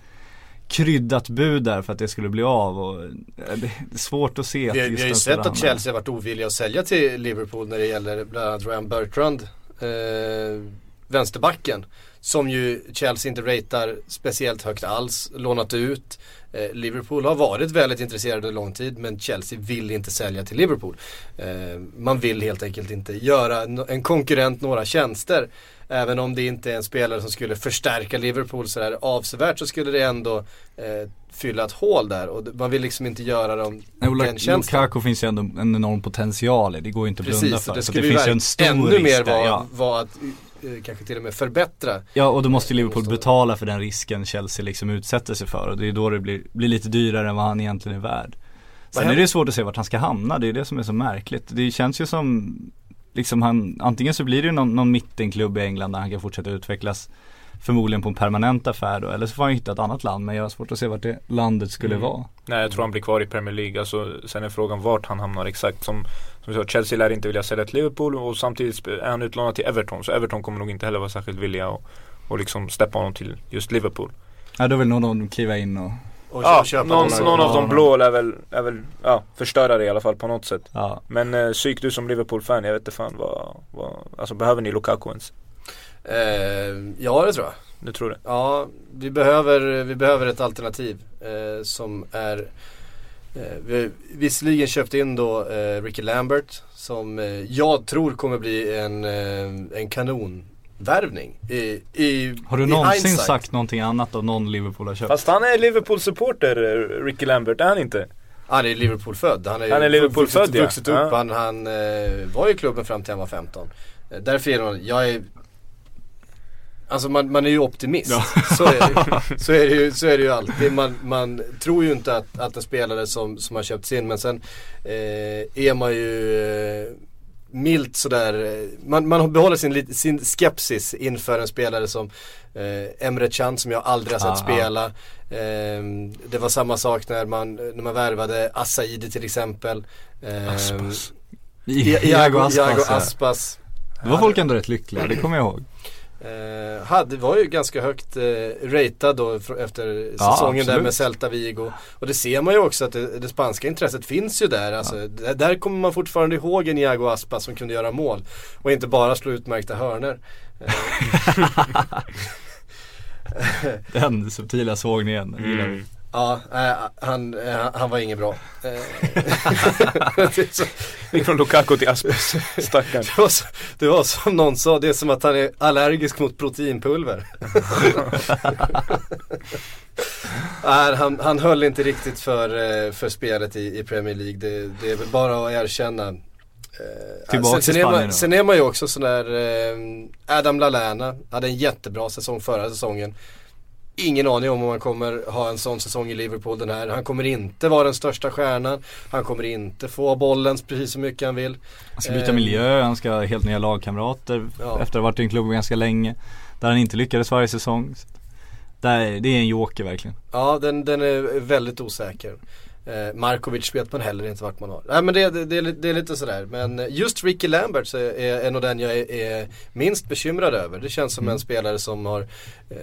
kryddat bud där för att det skulle bli av och eh, det är svårt att se att Vi, vi just har ju sett att. Chelsea har varit ovilliga att sälja till Liverpool när det gäller bland annat Ryan Bertrand. Eh, vänsterbacken. Som ju Chelsea inte ratear speciellt högt alls. Lånat ut. Eh, Liverpool har varit väldigt intresserade under lång tid men Chelsea vill inte sälja till Liverpool. Eh, man vill helt enkelt inte göra en konkurrent några tjänster. Även om det inte är en spelare som skulle förstärka Liverpool sådär avsevärt så skulle det ändå eh, fylla ett hål där och man vill liksom inte göra dem Nej, och den tjänsten. Lukaku finns ju ändå en enorm potential i, det går ju inte att blunda Precis, för. och det Så skulle det ju finns ju en stor ännu mer vara ja. var att kanske till och med förbättra. Ja och då måste Liverpool betala för den risken Chelsea liksom utsätter sig för och det är då det blir, blir lite dyrare än vad han egentligen är värd. Sen är det svårt att se vart han ska hamna, det är det som är så märkligt. Det känns ju som, liksom han, antingen så blir det ju någon, någon mittenklubb i England där han kan fortsätta utvecklas Förmodligen på en permanent affär då, eller så får han hitta ett annat land men jag har svårt att se vart det landet skulle Mm. vara. Nej jag tror han blir kvar i Premier League. Alltså, sen är frågan vart han hamnar exakt. Som, som sagt, Chelsea lär inte vilja sälja till Liverpool och samtidigt är han utlånad till Everton. Så Everton kommer nog inte heller vara särskilt villiga att och liksom släppa honom till just Liverpool. Ja då vill någon av dem kliva in och Och Ja, köpa någon, någon av de blå lär väl, är väl ja, förstöra det i alla fall på något sätt. Ja, Men eh, psyk du som Liverpool-fan, jag vet inte fan vad, vad Alltså behöver ni Lukaku ens? Eh, ja det tror jag. Du tror det? Ja, vi behöver, vi behöver ett alternativ eh, som är eh, vi har visserligen köpt in då eh, Ricky Lambert som eh, jag tror kommer bli en, eh, en kanonvärvning i, i Har du i någonsin hindsight. sagt någonting annat om någon Liverpool har köpt? Fast han är Liverpool-supporter, eh, Ricky Lambert, är han inte? Han är Liverpool-född. Han är, Han är Liverpool-född, vuxit, ja. vuxit upp. Ja. Han, han eh, var i klubben fram till han var 15. Eh, därför är det, jag är Alltså man, man är ju optimist. Så, är det, så, är det ju, så är det ju alltid. Man, man tror ju inte att, att en spelare som, som har köpts in men sen eh, är man ju eh, milt sådär, eh, man, man behåller sin, sin skepsis inför en spelare som eh, Emre Can som jag aldrig har sett Aha. spela. Eh, det var samma sak när man, när man värvade Asaidi till exempel. Eh, Aspas. Iago Aspas, Iago ja. Aspas. Då var folk ändå rätt lyckliga, det kommer jag ihåg. Eh, hade, var ju ganska högt eh, ratad då efter Ja, säsongen där absolut. med Celta Vigo. Och det ser man ju också att det, det spanska intresset finns ju där. Alltså, d- Där kommer man fortfarande ihåg en Iago Aspas som kunde göra mål. Och inte bara slå utmärkta hörner. Den subtila sågningen, den gillar vi. Ja, eh, han, eh, han var ingen bra. Eh, det, är så, Gick från Lukaku till Aspas, stackarn. det, var så, det var som någon sa, det är som att han är allergisk mot proteinpulver. Nej, han, han höll inte riktigt för, eh, för spelet i, i Premier League. Det, det är väl bara att erkänna. Eh, Tillbaka sen, sen, till är Spanien man, då. sen är man ju också sån där eh, Adam Lallana hade en jättebra säsong förra säsongen. Ingen aning om om han kommer ha en sån säsong i Liverpool den här. Han kommer inte vara den största stjärnan. Han kommer inte få bollen precis så mycket han vill. Han ska byta Eh, miljö, han ska ha helt nya lagkamrater Ja. efter att ha varit i en klubb ganska länge. Där han inte lyckades varje säsong. Det är en joker verkligen. Ja, den, den är väldigt osäker. Eh, Markovic vet man heller inte vart man har. Nej men det, det, det, det är lite sådär. Men just Ricky Lambert är, är nog den jag är, är minst bekymrad över. Det känns som en spelare som har eh,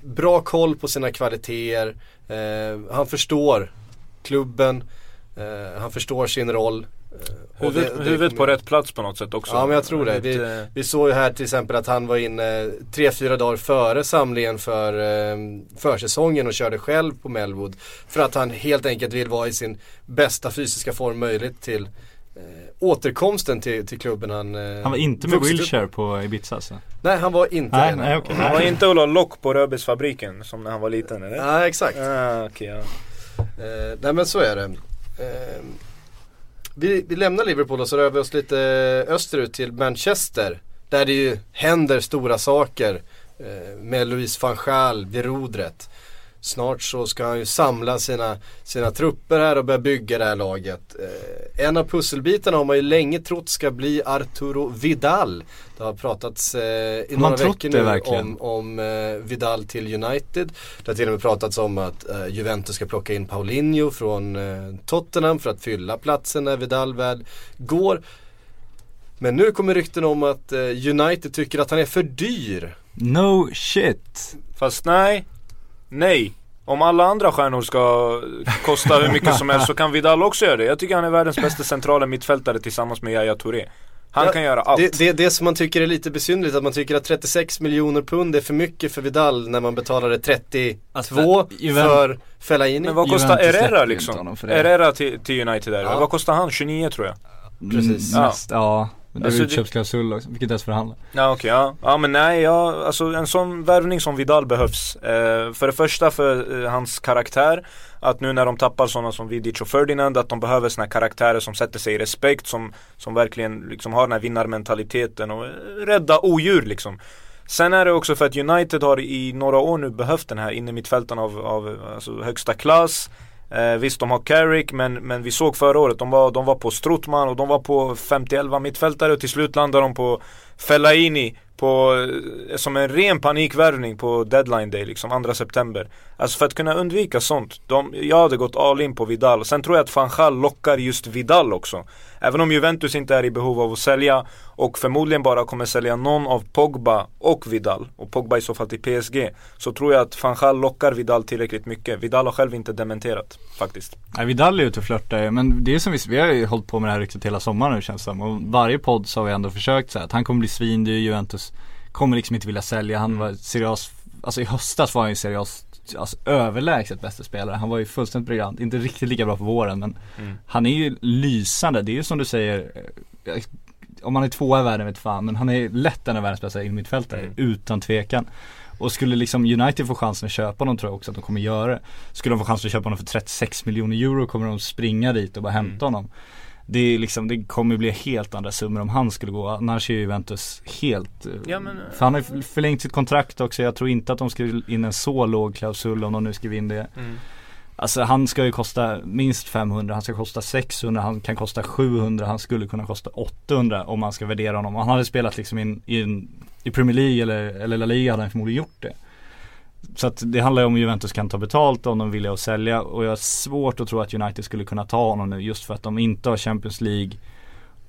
bra koll på sina kvaliteter. Eh, han förstår klubben. Eh, han förstår sin roll. Eh, Huvudet, det- det huvudet kommer- på rätt plats på något sätt också. Ja men jag tror det. Vi, vi såg ju här till exempel att han var inne tre, fyra dagar före samlingen för eh, försäsongen och körde själv på Melwood. För att han helt enkelt vill vara i sin bästa fysiska form möjligt till eh, återkomsten till, till klubben han eh, Han var inte med Wilshire på Ibiza alltså. Nej han var inte Nej, nej okej. Han var inte och la lock på Röbisfabriken som när han var liten eller? Nej exakt. Ah, okej, ja. Eh, nej men så är det. Eh, vi, vi lämnar Liverpool och så rör vi oss lite österut till Manchester. Där det ju händer stora saker eh, med Louise van Gaal vid rodret. Snart så ska han ju samla sina, sina trupper här och börja bygga det här laget. Eh, en av pusselbitarna har man ju länge trott ska bli Arturo Vidal. Det har pratats eh, i man några veckor nu verkligen? om, om eh, Vidal till United. Det har till och med pratats om att eh, Juventus ska plocka in Paulinho från eh, Tottenham för att fylla platsen när Vidal väl går. Men nu kommer rykten om att eh, United tycker att han är för dyr. No shit. Fast nej, nej. Om alla andra stjärnor ska kosta hur mycket som helst så kan Vidal också göra det. Jag tycker han är världens bästa centrala mittfältare tillsammans med Yahya Touré. Han Ja, kan göra allt. Det, det, det som man tycker är lite besynnerligt att man tycker att 36 miljoner pund är för mycket för Vidal när man betalade 32 Alltså, för Fellaini. Men vad kostar Herrera liksom? Herrera till, till United där, Ja. vad kostar han? 29 tror jag Precis. Mm, Ja. mest, ja. Men det är Alltså, alltså, det- utköpsklausul också, vi kan inte ens förhandla. Ja okej, ja. ja men nej, ja, alltså en sån värvning som Vidal behövs. Eh, för det första för eh, hans karaktär. Att nu när de tappar sådana som Vidic och Ferdinand, att de behöver såna här karaktärer som sätter sig i respekt, som, som verkligen liksom har den här vinnarmentaliteten och eh, rädda odjur liksom. Sen är det också för att United har i några år nu behövt den här innermittfältaren av, av alltså högsta klass. Eh, visst de har Carrick men, men vi såg förra året, de var, de var på Strootman och de var på 50-11 mittfältare och till slut landade de på Fellaini på, eh, som en ren panikvärvning på deadline day liksom, 2 september. Alltså för att kunna undvika sånt. De, jag hade gått all in på Vidal. Sen tror jag att Fanchal lockar just Vidal också. Även om Juventus inte är i behov av att sälja och förmodligen bara kommer sälja någon av Pogba och Vidal och Pogba i så fall till PSG. Så tror jag att Fanchal lockar Vidal tillräckligt mycket. Vidal har själv inte dementerat faktiskt. Nej Vidal är ute och flörtar ju, men det är som vi, vi har ju hållit på med det här ryktet hela sommaren nu känns det som. Och varje podd så har vi ändå försökt säga att han kommer bli svindyr, Juventus kommer liksom inte vilja sälja. Han var seriös, alltså i höstas var han ju seriös Alltså överlägset bästa spelare. Han var ju fullständigt briljant. Inte riktigt lika bra på våren men Mm. han är ju lysande. Det är ju som du säger eh, Om han är tvåa i världen vet fan men han är lätt en av världens bästa innermittfältare Mm. utan tvekan. Och skulle liksom United få chansen att köpa honom tror jag också att de kommer göra det. Skulle de få chansen att köpa honom för 36 miljoner euro kommer de springa dit och bara hämta Mm. honom. Det, är liksom, det kommer bli helt andra summor om han skulle gå. Annars är ju Juventus helt eh, Ja, men, eh, För han har ju förlängt sitt kontrakt också. Jag tror inte att de skriver in en så låg klausul om de nu skriver in det. Mm. Alltså han ska ju kosta minst 500, han ska kosta 600, han kan kosta 700, han skulle kunna kosta 800 om man ska värdera honom. Han hade spelat liksom in, i, en, i Premier League eller, eller La Liga hade han förmodligen gjort det. Så att det handlar ju om Juventus kan ta betalt om de vill att sälja och jag har svårt att tro att United skulle kunna ta honom nu just för att de inte har Champions League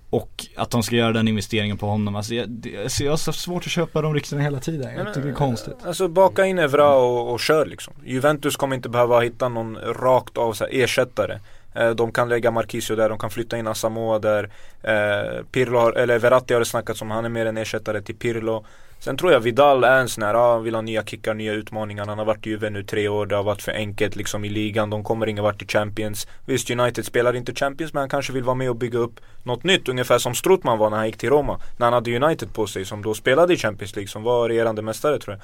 och att de ska göra den investeringen på honom. Alltså jag, det, alltså jag har så svårt att köpa de ryktena hela tiden. Jag tycker det är konstigt. Alltså baka in Evra och, och kör liksom. Juventus kommer inte behöva hitta någon rakt av ersättare. Eh, De kan lägga Marquisio där, de kan flytta in Asamoah där. Eh, Pirlo har, eller Verratti har det snackats om, han är mer en ersättare till Pirlo. Sen tror jag Vidal är en sån här, ah, vill ha nya kickar, nya utmaningar. Han har varit i Juve nu tre år, det har varit för enkelt liksom i ligan. De kommer ingen vart i Champions. Visst, United spelar inte Champions men han kanske vill vara med och bygga upp något nytt. Ungefär som Strootman var när han gick till Roma. När han hade United på sig, som då spelade i Champions League, som var regerande mästare tror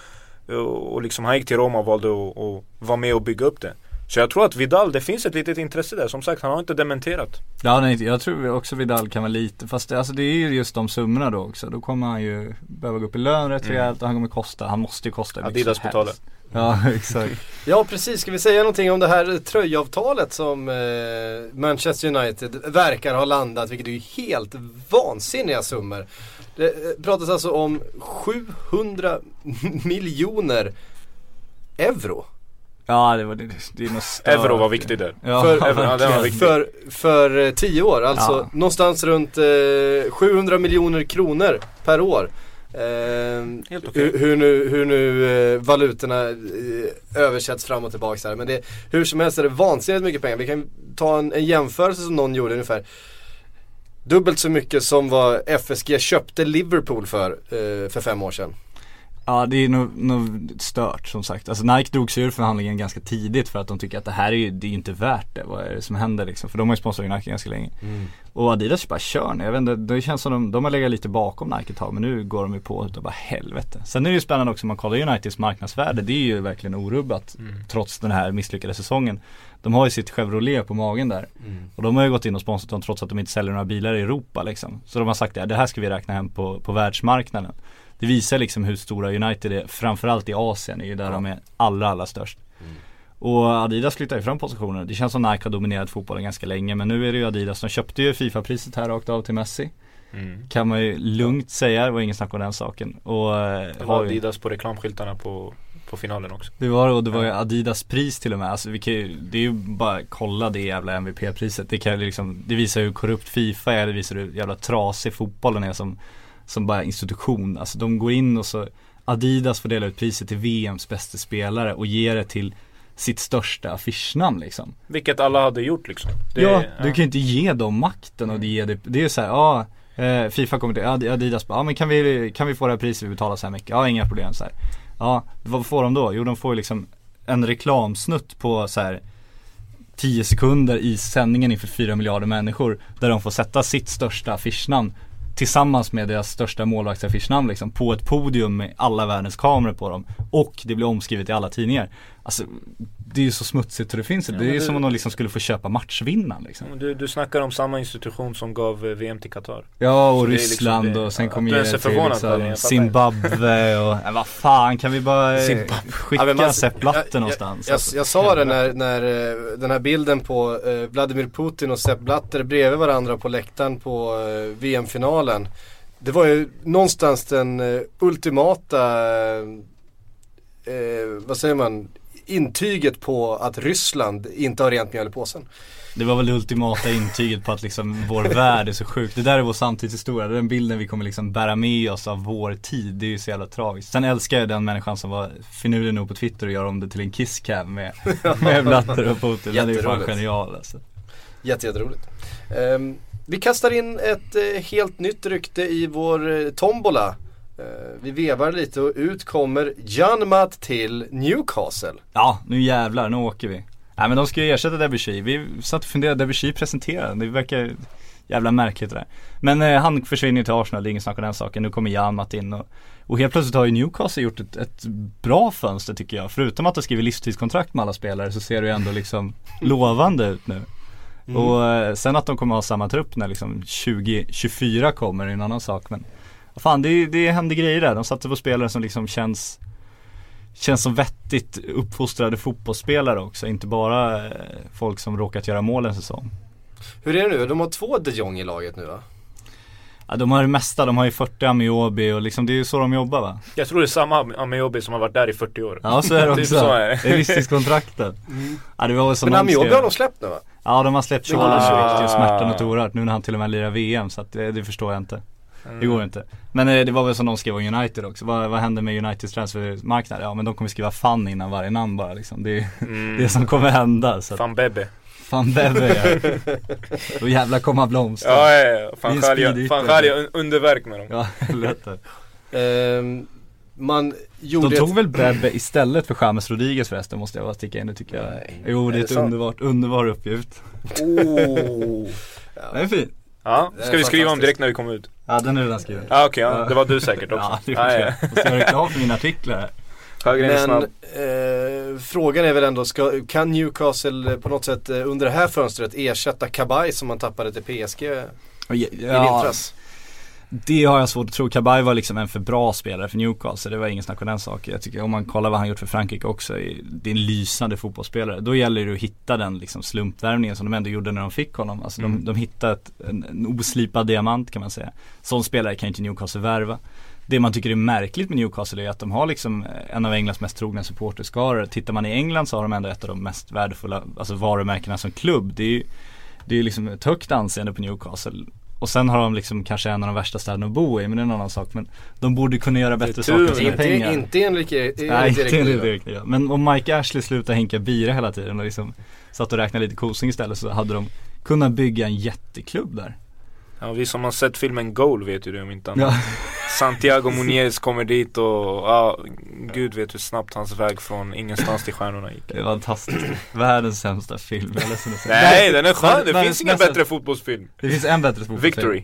jag. Och, och liksom han gick till Roma och valde att vara med och bygga upp det. Så jag tror att Vidal, det finns ett litet intresse där. Som sagt, han har inte dementerat. Ja nej, jag tror också Vidal kan vara lite, fast det, alltså det är ju just de summorna då också. Då kommer han ju behöva gå upp i lön rätt Mm. rejält och han kommer kosta, han måste ju kosta mycket Adidas betalar. Ja exakt. Ja precis, ska vi säga någonting om det här tröjavtalet som eh, Manchester United verkar ha landat, vilket är ju helt vansinniga summor. Det eh, pratas alltså om 700 miljoner euro. Ja det var det, det är stört. Euro var viktig där. Ja, För- ja, den var viktig. För, för eh, 10 år, alltså Ja. någonstans runt eh, 700 miljoner kronor per år. Eh, Helt okej. hur, hur nu, hur nu eh, valutorna eh, översätts fram och tillbaka här. Men det, hur som helst är det vansinnigt mycket pengar. Vi kan ta en, en jämförelse som någon gjorde ungefär. Dubbelt så mycket som vad FSG köpte Liverpool för, eh, för fem år sedan. Ja det är nog, nog stört som sagt. Alltså Nike drog sig ur förhandlingen ganska tidigt för att de tycker att det här är ju, det är ju inte värt det. Vad är det som händer liksom? För de har ju sponsrat Nike ganska länge. Och Adidas bara kör nu. Jag vet inte, det känns som de, de har legat lite bakom Nike ett tag men nu går de ju på utav bara helvete. Sen är det ju spännande också om man kollar Uniteds marknadsvärde. Det är ju verkligen orubbat trots den här misslyckade säsongen. De har ju sitt Chevrolet på magen där. Och de har ju gått in och sponsrat dem trots att de inte säljer några bilar i Europa liksom. Så de har sagt att det här ska vi räkna hem på, på världsmarknaden. Det visar liksom hur stora United är, framförallt i Asien är ju där de är allra, allra störst. Och Adidas flyttar ju fram positioner. Det känns som Nike har dominerat fotbollen ganska länge men nu är det ju Adidas. De köpte ju Fifa-priset här rakt av till Messi. Mm. Kan man ju lugnt säga, det var ingen snack om den saken. Och eh, Det var ju, Adidas på reklamskyltarna på, på finalen också. det var och det var ju Adidas pris till och med. Alltså vi kan ju, det är ju bara kolla det jävla MVP-priset. Det kan liksom, det visar hur korrupt Fifa är, det visar hur jävla trasig fotbollen är som, som bara institution. Alltså de går in och så Adidas får dela ut priset till VMs bästa spelare och ger det till sitt största affischnamn liksom. Vilket alla hade gjort liksom. Det- ja, du kan ju inte ge dem makten och det, ge det, det är så här, ja Eh, Fifa kommer till, Ad- Adidas bara, ja men kan vi, kan vi få det här priset, vi betalar så här mycket? Ja inga problem så här. Ja, vad får de då? Jo de får ju liksom en reklamsnutt på så här 10 sekunder i sändningen inför 4 miljarder människor Där de får sätta sitt största affischnamn Tillsammans med deras största målvaktsaffischnamn liksom på ett podium med alla världens kameror på dem. Och det blir omskrivet i alla tidningar. Alltså det är ju så smutsigt så det finns inte. Det är ju som om de liksom skulle få köpa matchvinnaren liksom Du, du snackar om samma institution som gav eh, VM till Qatar. Ja och Så det är liksom Ryssland det- och sen ens är till jag liksom. Zimbabwe och, nej, vad fan kan vi bara eh, Zimbabwe. skicka Ja, man- Sepp Blatter jag- någonstans? Jag, alltså. jag, jag sa det när, när eh, den här bilden på eh, Vladimir Putin och Sepp Blatter bredvid varandra på läktaren på eh, VM-finalen. Det var ju någonstans den eh, ultimata, vad säger man, intyget på att Ryssland inte har rent mjöl i påsen. Det var väl det ultimata intyget på att liksom vår värld är så sjuk. Det där är vår samtidshistoria. Det är den bilden vi kommer liksom bära med oss av vår tid. Det är ju så jävla tragiskt. Sen älskar jag den människan som var finurlig nog på Twitter och gör om det till en kisscam med, med Blatter och Putin. Den är ju fan genial alltså. Jätte, jätteroligt. Ehm, vi kastar in ett eh, helt nytt rykte i vår eh, tombola. Eh, vi vevar lite och ut kommer Janmat till Newcastle. Ja, nu jävlar, nu åker vi. Nej men de ska ju ersätta Debussy. Vi satt och funderade, Debussy presenterade, det verkar jävla märkligt det där. Men eh, han försvinner ju till Arsenal, det är ingen snack om den saken. Nu kommer Janmat in och, och helt plötsligt har ju Newcastle gjort ett, ett bra fönster tycker jag. Förutom att de skriver livstidskontrakt med alla spelare så ser det ju ändå liksom lovande ut nu. Och eh, sen att de kommer ha samma trupp när liksom 2024 kommer är en annan sak men fan det, det händer grejer där. De satsar på spelare som liksom känns Känns som vettigt uppfostrade fotbollsspelare också, inte bara eh, folk som råkat göra mål en säsong. Hur är det nu? De har två de Jong i laget nu va? Ja, de har det mesta, de har ju 40 Amiobi och liksom det är ju så de jobbar va? Jag tror det är samma Amiobi som har varit där i 40 år. Ja så är det Typ också. så är det. är. Ja det var väl som Men Amiobi skrev- har de släppt nu va? Ja de har släppt Charles smärtar något oerhört nu när han till och med lirar VM så att det, det förstår jag inte. Mm. Det går inte. Men eh, det var väl som de skrev om United också. Vad, vad händer med Uniteds transfermarknad? Ja men de kommer skriva fan innan varje namn bara liksom. Det är Mm. det som kommer hända. Så Fan Bebe. fan Bebe ja. Då jävlar kommer blomster. Ja, ja, ja. Fan jag un- underverk med dem. Ja, helvete. Ehm, man gjorde De tog ett... väl Bebe istället för James Rodriguez förresten måste jag bara sticka in det tycker jag. Nej. Jo det Är är ett sant? underbart, underbar uppgift. Oh. Den är fin. Ja, ska vi skriva om direkt när vi kommer ut? Ja den är redan skriven. Ja okej, ja, det var du säkert också. Ja, det ja. ja, Jag ska göra reklam för mina artiklar Men eh, frågan är väl ändå, ska, kan Newcastle på något sätt eh, under det här fönstret ersätta Kabay som man tappade till PSG i Ja, vintras? Det har jag svårt att tro. Kabay var liksom en för bra spelare för Newcastle. Det var ingen snack om den saken. Jag tycker om man kollar vad han gjort för Frankrike också. Det är en lysande fotbollsspelare. Då gäller det att hitta den liksom slumpvärvningen som de ändå gjorde när de fick honom. Alltså de, de hittade ett, en, en oslipad diamant kan man säga. Sån spelare kan inte Newcastle värva. Det man tycker är märkligt med Newcastle är att de har liksom en av Englands mest trogna supporterskaror. Tittar man i England så har de ändå ett av de mest värdefulla alltså varumärkena som klubb. Det är ju det är liksom ett högt anseende på Newcastle. Och sen har de liksom kanske en av de värsta städerna att bo i, men det är en annan sak. Men de borde kunna göra bättre tur. saker sina Inte, pengar. inte enligt. Erik Niva. Men om Mike Ashley slutar hinka bira hela tiden och liksom satt och räknade lite kosing istället så hade de kunnat bygga en jätteklubb där. Ja, vi som har sett filmen Goal vet ju det om inte annat. Ja, Santiago Muniz kommer dit och ja, gud vet hur snabbt hans väg från ingenstans till stjärnorna gick. det var fantastiskt. Världens sämsta film, jag är. Nej den är skön, det finns ingen bättre fotbollsfilm. Det finns en bättre fotbollsfilm. Victory.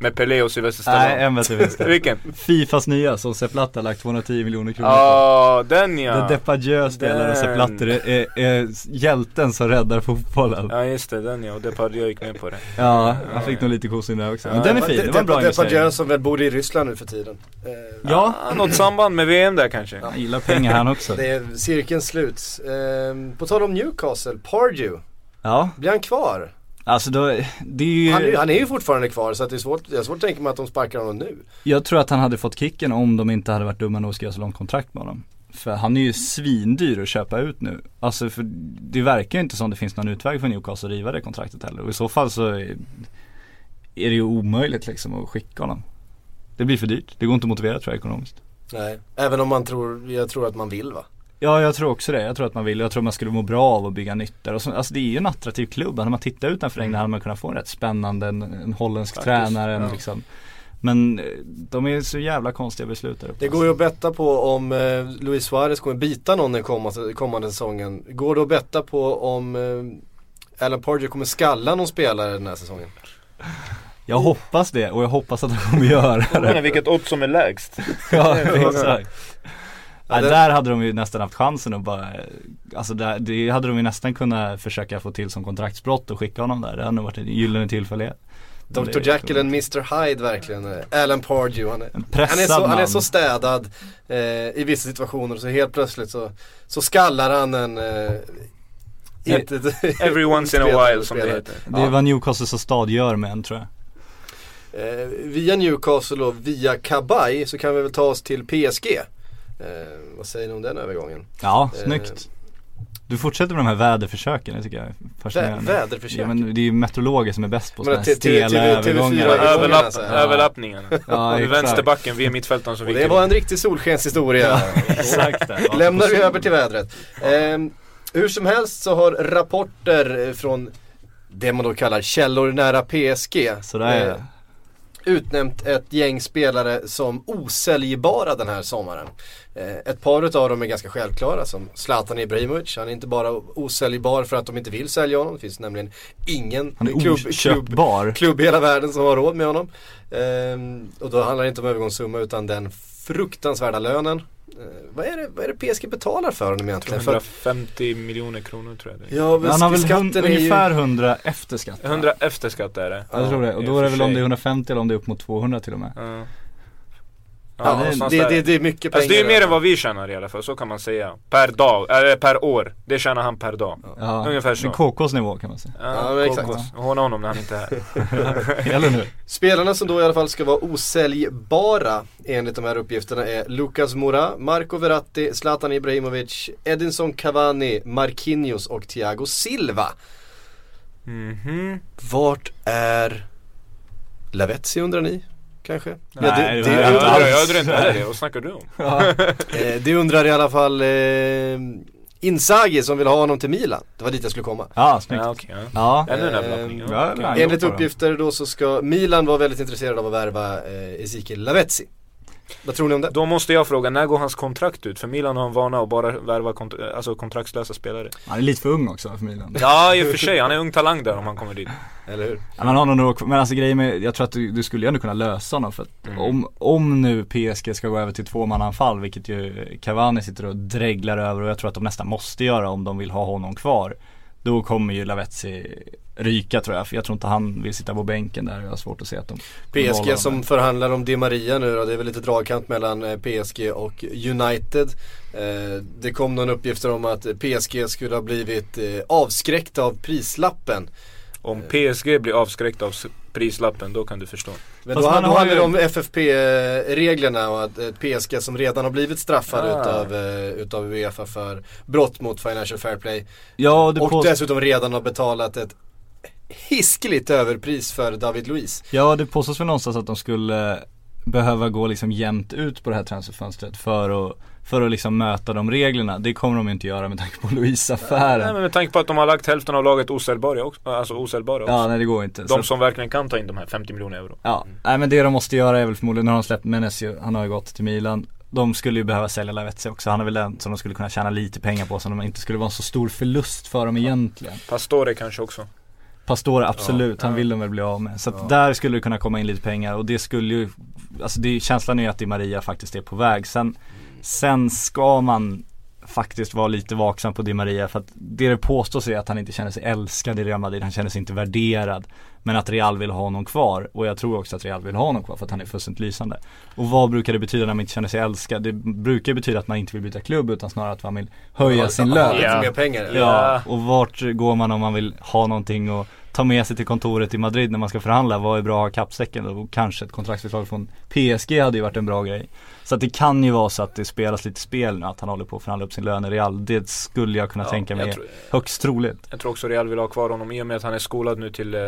Med Pelé och Sylvester Nej, Stallone. en bättre finns det. Vilken? Fifas nya som Sepp Blatter har lagt 210 miljoner kronor på. Ja, den ja. Där Depardieu spelar och Sepp. Blatter är, är, är hjälten som räddar fotbollen. Ja just det, den ja. Och Depardieu gick med på det. Ja, han fick nog lite kosing där också. Men den är fin, det var en bra Depardieu investering. som väl bor i Ryssland nu för tiden. Eh, Ja, Ah, något samband med VM där kanske. han gillar pengar han också. Det är cirkeln slut. Ehm, på tal om Newcastle, Pardew, Ja, blir han kvar? Alltså då, det är ju, Han, är- han är ju fortfarande kvar så att det är svårt, jag har svårt att tänka mig att de sparkar honom nu. jag tror att han hade fått kicken om de inte hade varit dumma nog att skriva så långt kontrakt med honom. För han är ju svindyr att köpa ut nu. Alltså för det verkar ju inte som det finns någon utväg för Newcastle att riva det kontraktet heller. Och i så fall så är, är det ju omöjligt liksom att skicka honom. Det blir för dyrt. Det går inte att motivera tror jag ekonomiskt. Nej. Även om man tror, jag tror att man vill va? Ja jag tror också det, jag tror att man vill, jag tror man skulle må bra av att bygga nytt där och så, Alltså det är ju en attraktiv klubb, hade man tittat utanför England hade man kunnat få en rätt spännande, en, en holländsk Faktiskt, tränare en, ja. liksom. Men eh, de är så jävla konstiga beslut där uppe Det går ju att betta på om eh, Luis Suarez kommer bita någon den kommande, kommande säsongen. Går det att betta på om eh, Alan Pardew kommer skalla någon spelare den här säsongen? Jag hoppas det och jag hoppas att de kommer göra Jag menar det. vilket odds som är lägst. Ja exakt Nej, det- där hade de ju nästan haft chansen att bara Alltså där, det hade de ju nästan kunnat försöka få till som kontraktsbrott och skicka honom där Det hade nog varit en gyllene tillfälle Men Dr Jekyll and Mr Hyde verkligen. eh, Alan Pardew. Han är, han är, så, han är så städad eh, i vissa situationer så helt plötsligt så, så skallar han en eh, inte Every once in a while som det heter. Det är vad Newcastle så stad gör med en tror jag Eh, via Newcastle och via Kabay så kan vi väl ta oss till PSG. Eh, vad säger ni om den övergången? Ja, Eh, snyggt Du fortsätter med de här väderförsöken, det tycker jag är Vä- fascinerande väderförsök? Ja men det är ju meteorologer som är bäst på sådana här stela övergångar TV4 övergångar, Överlapp, alltså. överlappningen. Ja, Vid exakt. vänsterbacken, vi är mittfältaren som viker. det var en riktig solskenshistoria. Exakt det. Lämnar vi över till vädret. Ehm, hur som helst så har rapporter eh, från det man då kallar källor nära PSG Så där är eh. Utnämnt ett gäng spelare som osäljbara den här sommaren. Eh, ett par utav dem är ganska självklara som Zlatan Ibrahimovic. Han är inte bara osäljbar för att de inte vill sälja honom. Det finns nämligen ingen klubb, klubb, klubb i hela världen som har råd med honom. Ehm, och då handlar det inte om övergångssumma utan den fruktansvärda lönen. Eh, vad, är det, vad är det PSG betalar för honom egentligen? För, 150 miljoner kronor tror jag det är. ja, men Han har väl hund, är ju... ungefär 100 efter skatt va? 100 efter skatt är det. Jag tror det, och då är det väl om det är 150 eller om det är upp mot 200 till och med Ja. Ja, Ja, det, det, det, är mycket pengar. Alltså det är mer än vad vi tjänar i alla fall, så kan man säga. Per dag, eller per år. Det tjänar han per dag. Ja, Ungefär så. KKs nivå kan man säga Ja, men exakt. kokos. Håna honom när han inte är här. Eller nu? Spelarna som då i alla fall ska vara osäljbara enligt de här uppgifterna är Lucas Moura, Marco Verratti, Zlatan Ibrahimovic, Edinson Cavani, Marquinhos och Thiago Silva. Mhm. Vart är Lavetzi undrar ni? Kanske? Nej, det, det det, var- Jag Ja, undrar, undrar, jag undrar inte heller det, vad snackar du om? eh, det undrar i alla fall eh, Inzaghi som vill ha honom till Milan. Det var dit jag skulle komma. Ja, snyggt Ja, okej, ja. Ja, Eh, ja, Ja, ja. Enligt uppgifter då så ska Milan vara väldigt intresserad av att värva eh, Ezekiel Lavetzi. Vad tror ni om det? Då måste jag fråga, när går hans kontrakt ut? För Milan har en vana att bara värva kont- alltså kontraktslösa spelare. Han är lite för ung också för Milan Ja, i och för sig. Han är ung talang där om han kommer dit. Eller hur? Ja, man har nog men alltså grejen med, jag tror att du, du skulle ju ändå kunna lösa honom för att om, om nu PSG ska gå över till tvåmananfall, vilket ju Cavani sitter och dreglar över och jag tror att de nästan måste göra om de vill ha honom kvar. Då kommer ju Lavetzi ryka tror jag, för jag tror inte han vill sitta på bänken där, jag har svårt att se att de PSG som förhandlar om Di Maria nu då, det är väl lite dragkamp mellan eh, PSG och United. Eh, det kom någon uppgifter om att PSG skulle ha blivit eh, avskräckta av prislappen. Om PSG blir avskräckt av prislappen, då kan du förstå. Men Fast då, då har handlar det ju- om FFP-reglerna och att ett PSG som redan har blivit straffade Ah. utav, eh, utav Uefa för brott mot Financial Fair Play. Ja, och det och pås- dessutom redan har betalat ett hiskeligt överpris för David Luiz. Ja det påstås väl någonstans att de skulle behöva gå liksom jämnt ut på det här transferfönstret för att, för att liksom möta de reglerna. Det kommer de inte göra med tanke på Nej Louise-affären. men med tanke på att de har lagt hälften av laget osäljbara också, alltså osäljbara också. Ja nej det går inte. De som verkligen kan ta in de här 50 miljoner euro. Ja, nej men det de måste göra är väl förmodligen, nu har de släppt Menesio, han har ju gått till Milan De skulle ju behöva sälja Lavetzi också, han är väl den som de skulle kunna tjäna lite pengar på som de inte skulle vara en så stor förlust för dem egentligen Pastore kanske också. Pastore absolut, han ja. vill de väl bli av med. Så att där skulle det kunna komma in lite pengar och det skulle ju Alltså det, känslan är ju att Di Maria faktiskt är på väg. Sen, sen ska man faktiskt vara lite vaksam på Di Maria för att det det påstås är att han inte känner sig älskad i Real Madrid, han känner sig inte värderad. Men att Real vill ha honom kvar och jag tror också att Real vill ha honom kvar för att han är fullständigt lysande. Och vad brukar det betyda när man inte känner sig älskad? Det brukar betyda att man inte vill byta klubb utan snarare att man vill höja sin Ha lön. lite Ja. mer pengar. eller? Ja, och vart går man om man vill ha någonting och ta med sig till kontoret i Madrid när man ska förhandla? Vad är bra att ha kappsäcken? Och kanske ett kontraktsförslag från PSG hade ju varit en bra grej. Så att det kan ju vara så att det spelas lite spel nu, att han håller på att förhandla upp sin lön i Real. Det skulle jag kunna Ja, tänka mig tror- högst troligt. Jag tror också Real vill ha kvar honom i och med att han är skolad nu till, eh,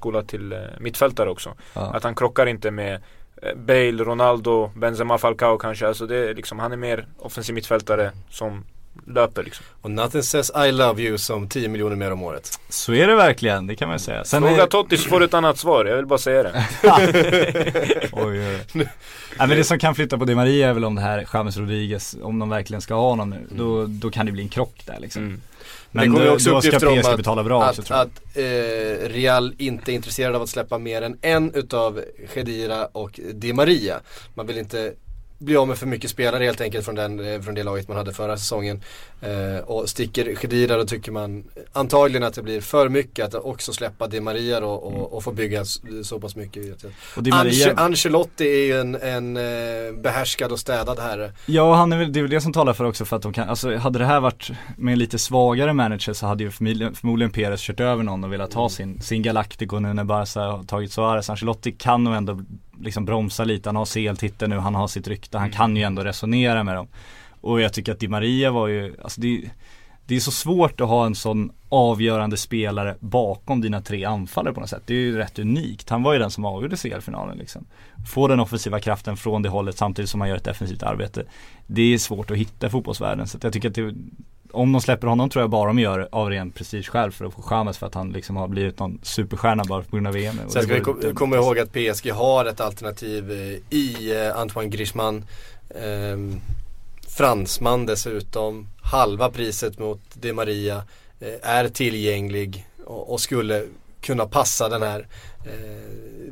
omskolad till eh, mittfältare också. Ja. Att han krockar inte med eh, Bale, Ronaldo, Benzema, Falcao kanske. Alltså det är liksom, han är mer offensiv mittfältare som löper liksom. Och nothing says I love you som 10 miljoner mer om året. Så är det verkligen, det kan man säga. Sen Fråga är... Totti så får du ett annat svar, jag vill bara säga det. Oj, oj. Nej, men det som kan flytta på Di Maria är väl om det här James Rodriguez, om de verkligen ska ha honom nu, då, då kan det bli en krock där liksom. Mm. Men det kommer ju också uppgifter om att, betala bra också att, jag. att eh, Real inte är intresserad av att släppa mer än en utav Khedira och Di Maria. Man vill inte bli av med för mycket spelare helt enkelt från, den, eh, från det laget man hade förra säsongen. Eh, och sticker Khedira då tycker man antagligen att det blir för mycket att också släppa Di Maria då och, och få bygga så, pass mycket. Och Di Maria, Ance- Ancelotti är ju en, en eh, behärskad och städad herre. ja han är väl, det är väl det som talar för också för att de kan, alltså hade det här varit med en lite svagare manager så hade ju förmodligen, förmodligen Perez kört över någon och velat ha sin, sin Galactico nu när Barca har tagit Suarez. Ancelotti kan nog ändå liksom bromsa lite, han har CL-titeln nu, han har sitt rykte, han kan ju ändå resonera med dem. Och jag tycker att Di Maria var ju, alltså det, det är så svårt att ha en sån avgörande spelare bakom dina tre anfallare på något sätt. Det är ju rätt unikt. Han var ju den som avgjorde CL-finalen liksom. Få den offensiva kraften från det hållet samtidigt som han gör ett defensivt arbete. Det är svårt att hitta i fotbollsvärlden. Så att jag tycker att det, om de släpper honom tror jag bara de gör av ren prestigeskäl för att få Chamez för att han liksom har blivit någon superstjärna bara på grund av VM. Sen ska vi komma ihåg att PSG har ett alternativ eh, i eh, Antoine Griezmann. ehm, fransman dessutom. Halva priset mot Di Maria. eh, är tillgänglig och, och skulle kunna passa den här eh,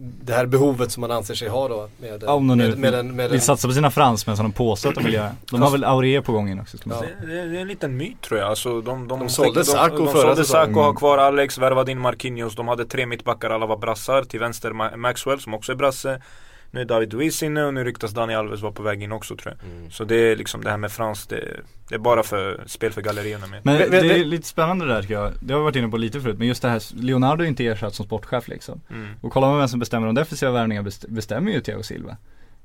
det här behovet som man anser sig ha då med, Ja, om de nu med, med, en- med vill satsa på sina fransmän som de påstår att de vill göra. De har väl Aurier på gången också ska man Ja. säga. Det, det, det är en liten myt tror jag. Alltså, de, de, De sålde de, Sacco de, de förra sålde säsongen. Har kvar Alex, värvade in Marquinhos. De hade tre mittbackar, alla var brassar. Till vänster Ma- Maxwell som också är brasse. Nu är David Luiz inne och nu ryktas Dani Alves vara på väg in också tror jag. Mm. Så det är liksom det här med Frans, det, det är bara för spel för gallerierna med. Men Vet- det vet- är lite spännande där tycker jag. Det har vi varit inne på lite förut. Men just det här, Leonardo är inte ersatt som sportchef liksom. Mm. Och kollar man vem som bestämmer de defensiva värvningarna best- bestämmer ju Thiago Silva.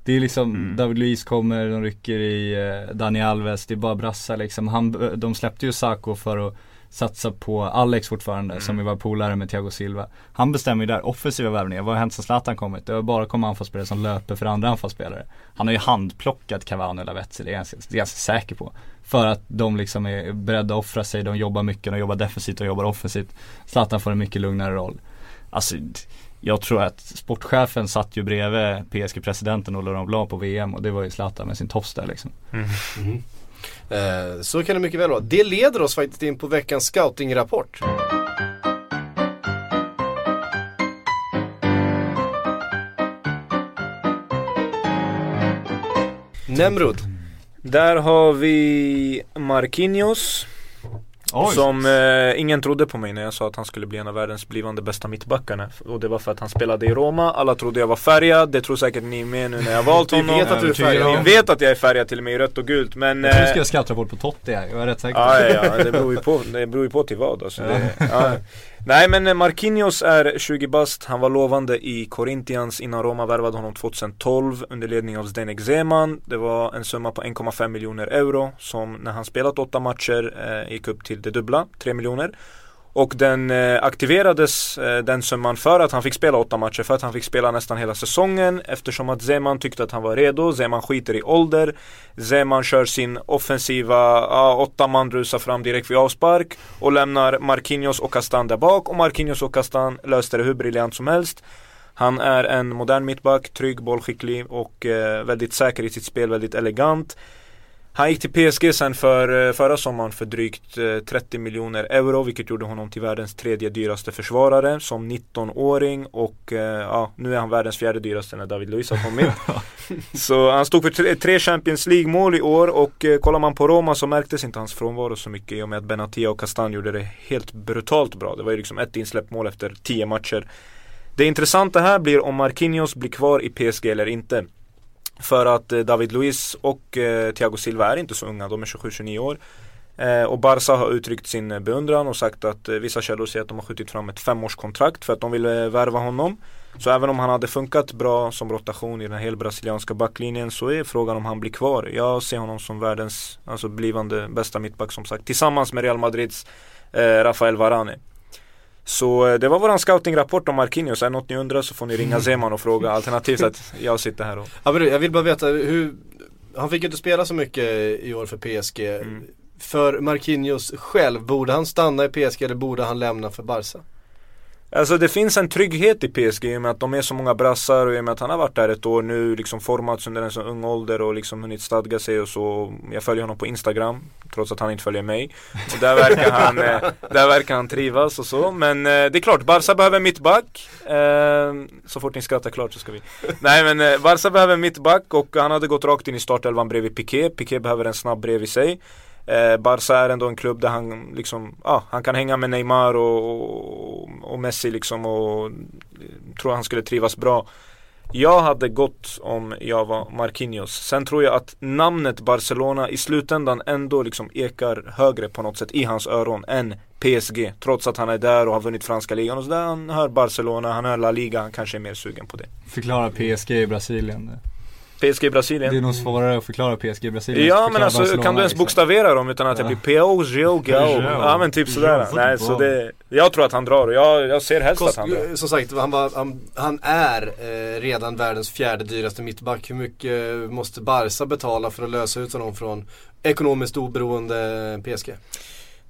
Det är liksom, Mm. David Luiz kommer, de rycker i eh, Dani Alves, det är bara brassar liksom. Han, de släppte ju Sacco för att satsa på Alex fortfarande, som ju var polare med Thiago Silva. Han bestämmer ju där, offensiva värvningar. Vad har hänt sen Zlatan kommit? Det har bara kommit anfallsspelare som löper för andra anfallsspelare. Han har ju handplockat Cavani och Lavezzi, det är jag ganska, det är jag ganska säker på. För att de liksom är beredda att offra sig, de jobbar mycket, de jobbar defensivt och jobbar offensivt. Zlatan får en mycket lugnare roll. Alltså, jag tror att sportchefen satt ju bredvid PSG-presidenten och Laurent Blanc på VM och det var ju Zlatan med sin tofs där liksom eh, så kan det mycket väl vara. Det leder oss faktiskt in på veckans scoutingrapport. Nemrud. Där har vi Marquinhos som eh, ingen trodde på mig när jag sa att han skulle bli en av världens blivande bästa mittbackarna Och det var för att han spelade i Roma, alla trodde jag var färgad Det tror säkert ni med nu när jag valt Vi honom vet att du är färgad. Ni vet att jag är färgad till och med i rött och gult men Jag tror du eh, ska göra scoutrapport på Totti här, jag är rätt säker på Ja, det. ja, ja, det beror ju på, det beror ju på till vad alltså. det, ja. Nej men eh, Marquinhos är 20 bast, han var lovande i Corinthians innan Roma värvade honom 2012 under ledning av Zdenek Zeman. Det var en summa på 1,5 miljoner euro som när han spelat åtta matcher eh, gick upp till det dubbla, 3 miljoner. Och den eh, aktiverades, eh, den summan, för att han fick spela åtta matcher, för att han fick spela nästan hela säsongen eftersom att Zeman tyckte att han var redo, Zeman skiter i ålder. Zeman kör sin offensiva, ja, åtta man rusar fram direkt vid avspark och lämnar Marquinhos och Castan där bak. Och Marquinhos och Castan löste det hur briljant som helst. Han är en modern mittback, trygg, bollskicklig och eh, väldigt säker i sitt spel, väldigt elegant han gick till PSG sen för eh, förra sommaren för drygt eh, 30 miljoner euro vilket gjorde honom till världens tredje dyraste försvarare som 19-åring och eh, ja, nu är han världens fjärde dyraste när David Luiz har kommit. så han stod för tre, Champions League-mål i år och eh, kollar man på Roma så märktes inte hans frånvaro så mycket i och med att Benatia och Castan gjorde det helt brutalt bra. Det var ju liksom ett insläppt mål efter tio matcher. Det intressanta här blir om Marquinhos blir kvar i PSG eller inte. För att eh, David Luiz och eh, Thiago Silva är inte så unga, de är 27-29 år. Eh, och Barca har uttryckt sin beundran och sagt att vissa källor säger att de har skjutit fram ett femårskontrakt för att de vill värva honom. Så även om han hade funkat bra som rotation i den hela brasilianska backlinjen så är frågan om han blir kvar. Jag ser honom som världens, alltså blivande bästa mittback som sagt. Tillsammans med Real Madrids eh, Rafael Varane. Så eh, det var våran scoutingrapport om Marquinhos. Är något ni undrar så får ni ringa Zeman och fråga. Alternativt att jag sitter här och Ja, jag vill bara veta hur, han fick ju inte spela så mycket i år för PSG. Mm. för Marquinhos själv? Borde han stanna i PSG eller borde han lämna för Barca? Alltså det finns en trygghet i PSG i och med att de är så många brassar och i och med att han har varit där ett år nu, liksom formats under en så ung ålder och liksom hunnit stadga sig och så. Jag följer honom på Instagram, trots att han inte följer mig. Och där verkar han, eh, där verkar han trivas och så. Men eh, det är klart, Barca behöver mittback. Eh, så fort ni skrattar klart så ska vi. Nej men Barca behöver mittback och han hade gått rakt in i startelvan bredvid Piqué. Piqué behöver en snabb bredvid sig. Eh, Barca är ändå en klubb där han liksom, ah, han kan hänga med Neymar och, och, och Messi liksom och eh, tror han skulle trivas bra. Jag hade gått om jag var Marquinhos. Sen tror jag att namnet Barcelona i slutändan ändå liksom ekar högre på något sätt i hans öron än PSG. Trots att han är där och har vunnit franska ligan och sådär. Han hör Barcelona, han hör La Liga, han kanske är mer sugen på det. Förklara PSG i Brasilien. PSG Brasilien. Det är nog svårare att förklara PSG Brasilien. Ja men alltså Barcelona, kan du ens liksom. bokstavera dem utan att det Ja. blir PO, Gio, Gao? Ja men typ sådär. Nej så det, jag tror att han drar och jag, jag ser helst att Kost, han drar. som sagt, han, var, han, han är eh, redan världens fjärde dyraste mittback. Hur mycket måste Barca betala för att lösa ut honom från ekonomiskt oberoende PSG?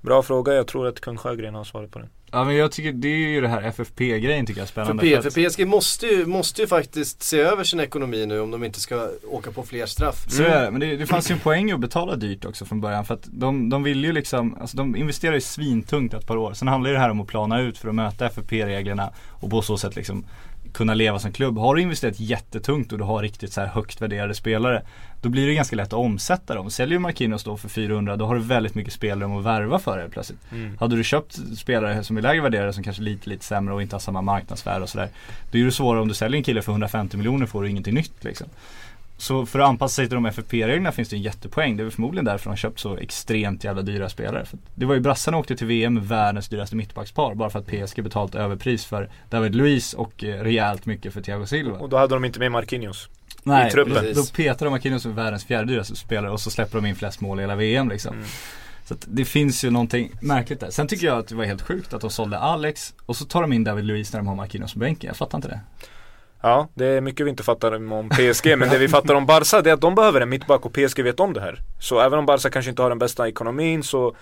Bra fråga, jag tror att kung Sjögren har svaret på den. Ja men jag tycker det är ju det här FFP-grejen tycker jag är För, spännande. P, för PSG måste ju, måste ju faktiskt se över sin ekonomi nu om de inte ska åka på fler straff. Så är det, men det, det fanns ju en poäng att betala dyrt också från början för att de, de vill ju liksom, alltså de investerar ju svintungt ett par år. Sen handlar ju det här om att plana ut för att möta FFP-reglerna och på så sätt liksom kunna leva som klubb. Har du investerat jättetungt och du har riktigt så här högt värderade spelare Då blir det ganska lätt att omsätta dem. Säljer Marquinhos då för 400 då har du väldigt mycket spelare att värva för det plötsligt. Mm. Hade du köpt spelare som är lägre värderade som kanske är lite, lite sämre och inte har samma marknadsvärde och sådär. Då är det svårare om du säljer en kille för 150 miljoner får du ingenting nytt liksom. Så för att anpassa sig till de FFP-reglerna finns det en jättepoäng. Det är förmodligen därför de har köpt så extremt jävla dyra spelare. För det var ju brassarna åkte till VM med världens dyraste mittbackspar bara för att PSG betalt överpris för David Luiz och eh, rejält mycket för Thiago Silva. Och då hade de inte med Marquinhos. Nej, i då, då petar de Marquinhos som världens fjärde dyraste spelare och så släpper de in flest mål i hela VM liksom. Mm. Så det finns ju någonting märkligt där. Sen tycker jag att det var helt sjukt att de sålde Alex och så tar de in David Luiz när de har Marquinhos på bänken. Jag fattar inte det. Ja, det är mycket vi inte fattar om PSG men det vi fattar om Barca det är att de behöver en mittback och PSG vet om det här. Så även om Barca kanske inte har den bästa ekonomin så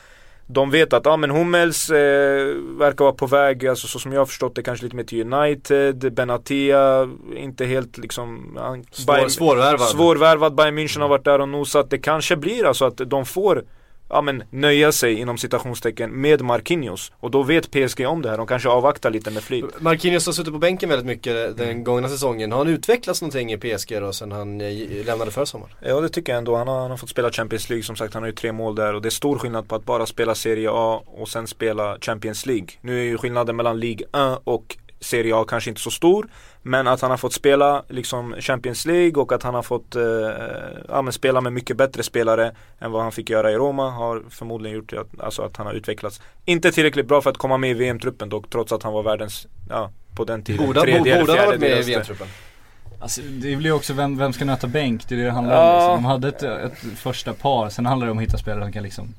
de vet att, ja men Hummels eh, verkar vara på väg, alltså så som jag har förstått det kanske lite mer till United, Benatia, inte helt liksom han, Svår, Bayern- svårvärvad. Svårvärvad, Bayern München har varit där och nosat. Det kanske blir alltså att de får Ja men nöja sig inom citationstecken med Marquinhos. Och då vet PSG om det här, de kanske avvaktar lite med flit. Marquinhos har suttit på bänken väldigt mycket den gångna säsongen. Har han utvecklats någonting i PSG då sen han eh, lämnade för sommaren? Ja det tycker jag ändå. Han har, han har fått spela Champions League som sagt. Han har ju tre mål där och det är stor skillnad på att bara spela Serie A och sen spela Champions League. Nu är ju skillnaden mellan League 1 och Serie A kanske inte så stor. Men att han har fått spela liksom Champions League och att han har fått eh, ja, men spela med mycket bättre spelare än vad han fick göra i Roma har förmodligen gjort att, alltså att han har utvecklats. Inte tillräckligt bra för att komma med i VM-truppen dock trots att han var världens, ja på den tiden, Borde tredje borde ha varit med i. VM-truppen? Alltså det blir ju också vem, vem ska nöta bänk? Det är det det handlar om Ja. liksom. De hade ett, ett första par, sen handlar det om att hitta spelare som kan liksom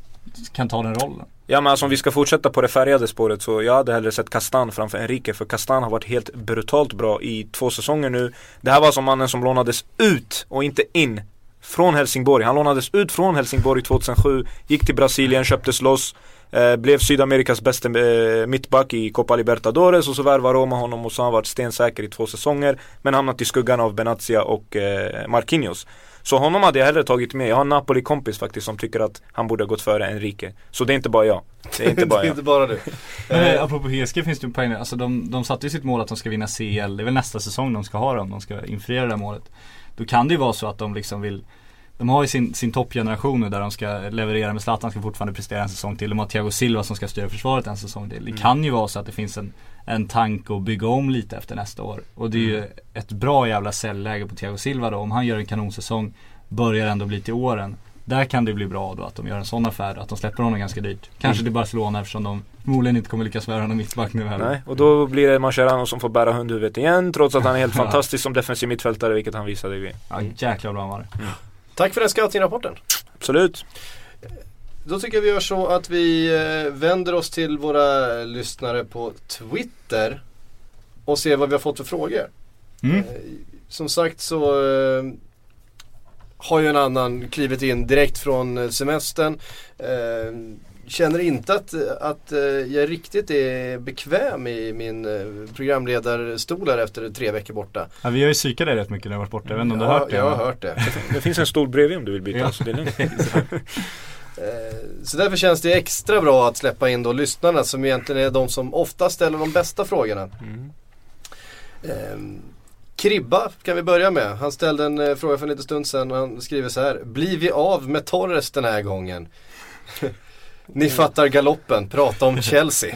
kan ta den rollen. Ja men alltså om vi ska fortsätta på det färgade spåret så jag hade hellre sett Kastan framför Enrique för Kastan har varit helt brutalt bra i två säsonger nu. Det här var som mannen som lånades ut och inte in från Helsingborg. Han lånades ut från Helsingborg 2007, gick till Brasilien, köptes loss. Eh, blev Sydamerikas bästa eh, mittback i Copa Libertadores och så värvade Roma honom och så har han varit stensäker i två säsonger. Men hamnat i skuggan av Benatia och eh, Marquinhos. Så honom hade jag hellre tagit med. Jag har en Napoli-kompis faktiskt som tycker att han borde ha gått före Enrique. Så det är inte bara jag. Det är inte bara det är inte bara du. Men eh, apropå PSG finns det ju poäng Alltså de, de satte ju sitt mål att de ska vinna CL. Det är väl nästa säsong de ska ha det om de ska infria det där målet. Då kan det ju vara så att de liksom vill de har ju sin, sin toppgeneration nu där de ska leverera med Zlatan ska fortfarande prestera en säsong till. De har Thiago Silva som ska styra försvaret en säsong till. Det Mm. kan ju vara så att det finns en, en tanke att bygga om lite efter nästa år. Och det är ju ett bra jävla säljläge på Thiago Silva då. Om han gör en kanonsäsong, börjar ändå bli till åren. Där kan det bli bra då att de gör en sån affär, att de släpper honom ganska dyrt. Kanske Mm. till Barcelona eftersom de förmodligen inte kommer lyckas värva någon mittback nu heller. Nej, och då blir det Mascherano som får bära hundhuvudet igen trots att han är helt fantastisk som defensiv mittfältare vilket han visade i VM. Ja jäklar vad han var det. Tack för den scouting-rapporten. Absolut. Då tycker jag vi gör så att vi eh, vänder oss till våra lyssnare på Twitter och ser vad vi har fått för frågor. Mm. Eh, Som sagt så eh, har ju en annan klivit in direkt från semestern. Känner inte att, att eh, jag riktigt är bekväm i min eh, programledarstol här efter tre veckor borta. Ja, vi har ju psykat dig rätt mycket när du har varit borta, jag vet inte om du har Ja, hört det? jag har hört det. Det finns en stol bredvid om du vill byta, Ja. så det är lugnt. Eh, Så därför känns det extra bra att släppa in då lyssnarna som egentligen är de som ofta ställer de bästa frågorna. Mm. Ehm, Kribba kan vi börja med. Han ställde en fråga för en liten stund sedan och han skriver så här. Blir vi av med Torres den här gången? Ni fattar galoppen, prata om Chelsea.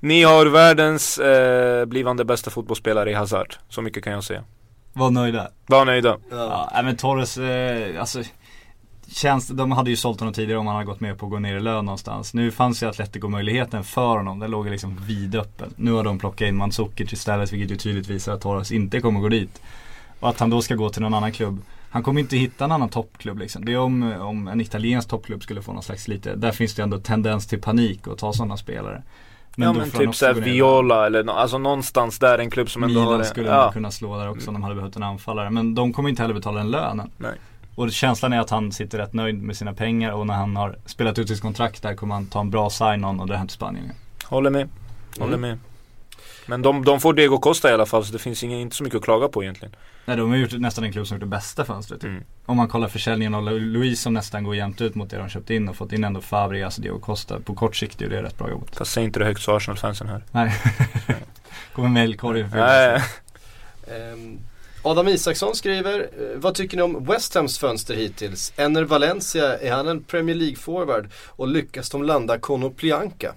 Ni har världens eh, blivande bästa fotbollsspelare i Hazard. Så mycket kan jag säga. Var nöjda. Var nöjda. Ja, nej, men Torres, eh, alltså Känns, de hade ju sålt honom tidigare om han hade gått med på att gå ner i lön någonstans. Nu fanns ju Atletico-möjligheten för honom. Den låg liksom vidöppen. Nu har de plockat in Mandzukic istället vilket ju tydligt visar att Torres inte kommer gå dit. Och att han då ska gå till någon annan klubb. Han kommer inte hitta en annan toppklubb liksom. Det är om, om en italiensk toppklubb skulle få någon slags lite, där finns det ändå tendens till panik och ta sådana spelare. ja men får han typ såhär. Viola eller alltså någonstans där en klubb som ändå har Milan det. skulle ja. kunna slå där också om de hade behövt en anfallare. Men de kommer inte heller betala en lönen. Nej. Och känslan är att han sitter rätt nöjd med sina pengar och när han har spelat ut sitt kontrakt där kommer han ta en bra sign-on och dra hem till Spanien. Håller med. Håller med. Men de, de får Diego Costa i alla fall så det finns ingen, inte så mycket att klaga på egentligen. Nej de har gjort nästan en klubb som gjort det bästa fönstret. typ. Mm. Om man kollar försäljningen av Lu- Luis som nästan går jämnt ut mot det de köpt in och fått in ändå Fabregas och Diego Costa. På kort sikt är det rätt bra jobbat. Fast säg inte det högt så Arsenal-fansen här. Nej. kommer mejlkorgen Nej. Ehm, Adam Isaksson skriver, eh, vad tycker ni om West Hams fönster hittills? Enner Valencia, är han en Premier League-forward? Och lyckas de landa Konoplyanka?